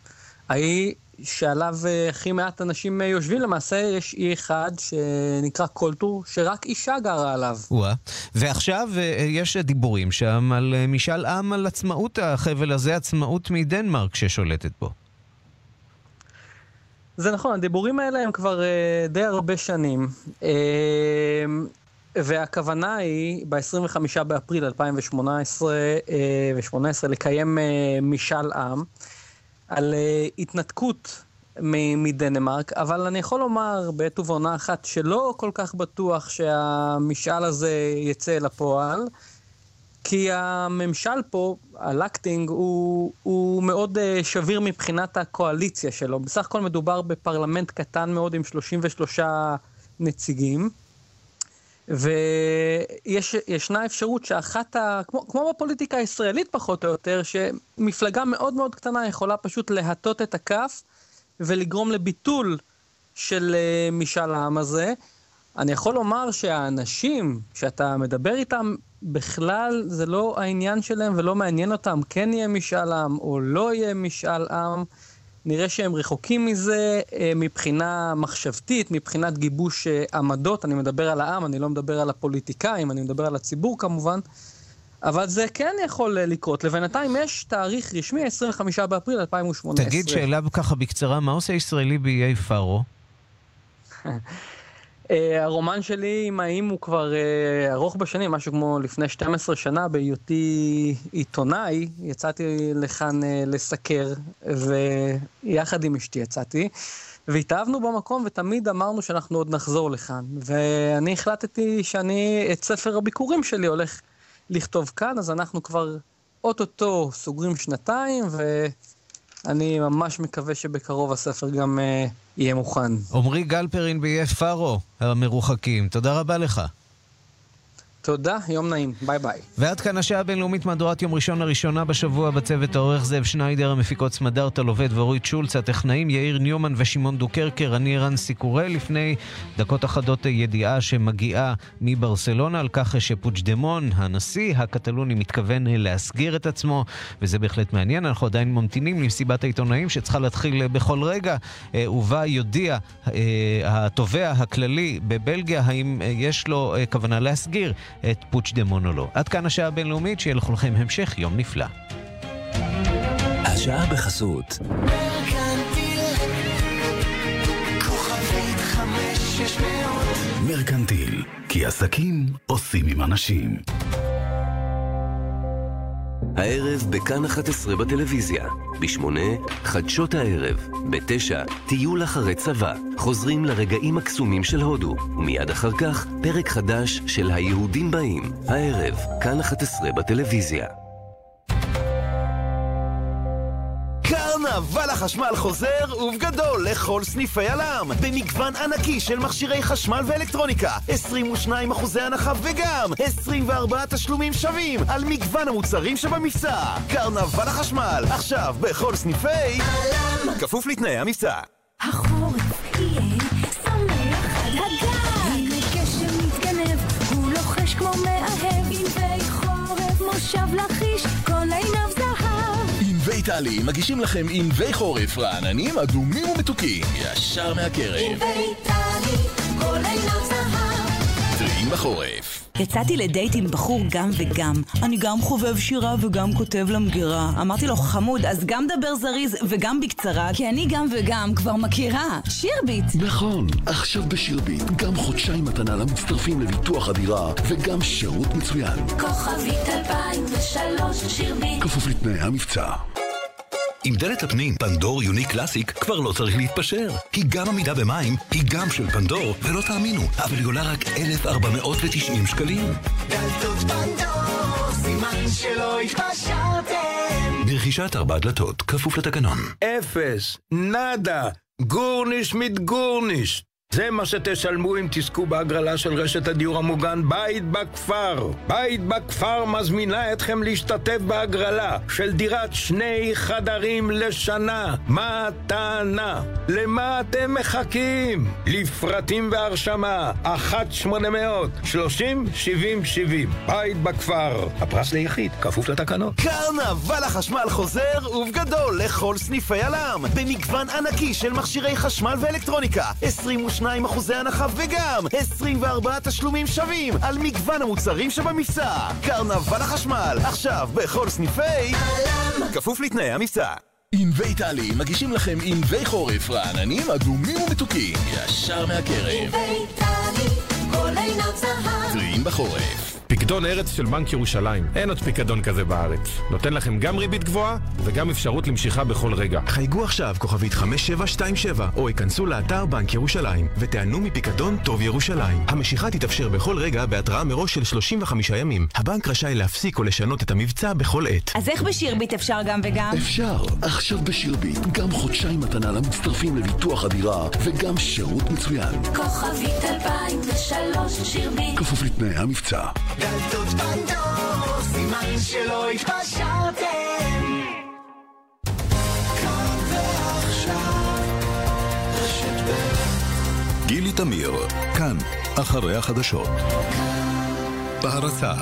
האי שעליו אה, הכי מעט אנשים אה, יושבים, למעשה יש אי אחד שנקרא קולטור, שרק אישה גרה עליו. וואה. ועכשיו אה, יש דיבורים שם על אה, משאל עם על עצמאות החבל הזה, עצמאות מדנמרק ששולטת בו. זה נכון, הדיבורים האלה הם כבר אה, די הרבה שנים. אה, והכוונה היא ב-25 באפריל 2018 אה, ו-18 לקיים אה, משאל עם על אה, התנתקות מדנמרק, אבל אני יכול לומר בעת ובעונה אחת שלא כל כך בטוח שהמשאל הזה יצא לפועל. כי הממשל פה, הלקטינג, הוא, הוא מאוד uh, שביר מבחינת הקואליציה שלו. בסך הכל מדובר בפרלמנט קטן מאוד עם 33 נציגים, וישנה אפשרות שאחת ה... כמו, כמו בפוליטיקה הישראלית פחות או יותר, שמפלגה מאוד מאוד קטנה יכולה פשוט להטות את הכף ולגרום לביטול של uh, משאל העם הזה. אני יכול לומר שהאנשים שאתה מדבר איתם, בכלל זה לא העניין שלהם ולא מעניין אותם, כן יהיה משאל עם או לא יהיה משאל עם. נראה שהם רחוקים מזה אה, מבחינה מחשבתית, מבחינת גיבוש אה, עמדות. אני מדבר על העם, אני לא מדבר על הפוליטיקאים, אני מדבר על הציבור כמובן. אבל זה כן יכול אה, לקרות. לבינתיים יש תאריך רשמי, 25 באפריל 2018. תגיד שאלה ככה בקצרה, מה עושה ישראלי באיי פארו? Uh, הרומן שלי עם האם הוא כבר uh, ארוך בשנים, משהו כמו לפני 12 שנה, בהיותי עיתונאי, יצאתי לכאן uh, לסקר, ויחד עם אשתי יצאתי, והתאהבנו במקום, ותמיד אמרנו שאנחנו עוד נחזור לכאן. ואני החלטתי שאני את ספר הביקורים שלי הולך לכתוב כאן, אז אנחנו כבר אוטוטו סוגרים שנתיים, ואני ממש מקווה שבקרוב הספר גם אה, יהיה מוכן. עמרי גלפרין באיי פארו המרוחקים, תודה רבה לך. תודה, יום נעים, ביי ביי. ועד כאן השעה הבינלאומית מהדורת יום ראשון לראשונה בשבוע בצוות העורך זאב שניידר, המפיקות סמדארטה לובד ואורית שולץ, הטכנאים יאיר ניומן ושמעון דוקרקר, אני רן סיקורל. לפני דקות אחדות ידיעה שמגיעה מברסלונה על כך שפוג'דמון, הנשיא הקטלוני, מתכוון להסגיר את עצמו, וזה בהחלט מעניין. אנחנו עדיין ממתינים למסיבת העיתונאים שצריכה להתחיל בכל רגע, אה, ובה יודיע אה, התובע הכללי בבלגיה האם אה, יש לו כוונה להסגיר את פוצ'דמון או לא. עד כאן השעה הבינלאומית, שיהיה לכולכם המשך יום נפלא. השעה בחסות. כוכבית 5600 מרקנטיל, כי עסקים עושים עם אנשים. הערב בכאן 11 בטלוויזיה. ב-8, חדשות הערב. ב-9, טיול אחרי צבא. חוזרים לרגעים הקסומים של הודו. ומיד אחר כך, פרק חדש של היהודים באים. הערב, כאן 11 בטלוויזיה. קרנבל החשמל חוזר ובגדול לכל סניפי הלם במגוון ענקי של מכשירי חשמל ואלקטרוניקה. 22 אחוזי הנחה וגם 24 תשלומים שווים על מגוון המוצרים שבמבצע. קרנבל החשמל עכשיו בכל סניפי הלם כפוף לתנאי המבצע. החורף יהיה שמח עד הגג. הנה גשם מתגנב, הוא לוחש כמו מאהב. ענבי חורף, מושב לכיש, עיניו. ענבי ויטלי מגישים לכם ענבי חורף רעננים, אדומים ומתוקים, ישר מהקרב. ויטלי, כל עינות זהב. טריים בחורף. יצאתי לדייט עם בחור גם וגם. אני גם חובב שירה וגם כותב למגירה. אמרתי לו, חמוד, אז גם דבר זריז וגם בקצרה, כי אני גם וגם כבר מכירה. שירביט! נכון, עכשיו בשירביט, גם חודשיים מתנה למצטרפים לביטוח הדירה, וגם שירות מצוין. כוכבית 2003 שירביט. כפוף לתנאי המבצע. עם דלת הפנים פנדור יוני קלאסיק כבר לא צריך להתפשר. כי גם עמידה במים היא גם של פנדור, ולא תאמינו, אבל היא עולה רק 1,490 שקלים. דלתות פנדור, סימן שלא התפשרתם. ברכישת ארבע דלתות, כפוף לתקנון. אפס, נאדה, גורניש מיט גורניש. זה מה שתשלמו אם תזכו בהגרלה של רשת הדיור המוגן בית בכפר. בית בכפר מזמינה אתכם להשתתף בהגרלה של דירת שני חדרים לשנה. מתנה. למה אתם מחכים? לפרטים והרשמה, 1-800-30-70-70. בית בכפר. הפרס ליחיד, כפוף לתקנות. קרנבל החשמל חוזר ובגדול לכל סניפי הלם במגוון ענקי של מכשירי חשמל ואלקטרוניקה 22 אחוזי הנחה וגם 24 תשלומים שווים על מגוון המוצרים שבמבצע. קרנבל החשמל עכשיו בכל סניפי הלם כפוף לתנאי המבצע. ענבי טלי מגישים לכם ענבי חורף רעננים, אדומים ומתוקים. ישר מהקרב ויטלי, כל עינות זהב. טריים בחורף פקדון ארץ של בנק ירושלים. אין עוד פיקדון כזה בארץ. נותן לכם גם ריבית גבוהה וגם אפשרות למשיכה בכל רגע. חייגו עכשיו כוכבית 5727 או ייכנסו לאתר בנק ירושלים ותיהנו מפיקדון טוב ירושלים. המשיכה תתאפשר בכל רגע בהתראה מראש של 35 ימים. הבנק רשאי להפסיק או לשנות את המבצע בכל עת. אז איך בשירביט אפשר גם וגם? אפשר, עכשיו בשירביט, גם חודשיים מתנה למצטרפים לביטוח הדירה, וגם שירות מצוין. כוכבית 2003 שירביט. כפוף לתנאי המבצע. דלתות פנדור, סימן שלא התפשרתם. גילי תמיר, כאן, אחרי החדשות. בהרצה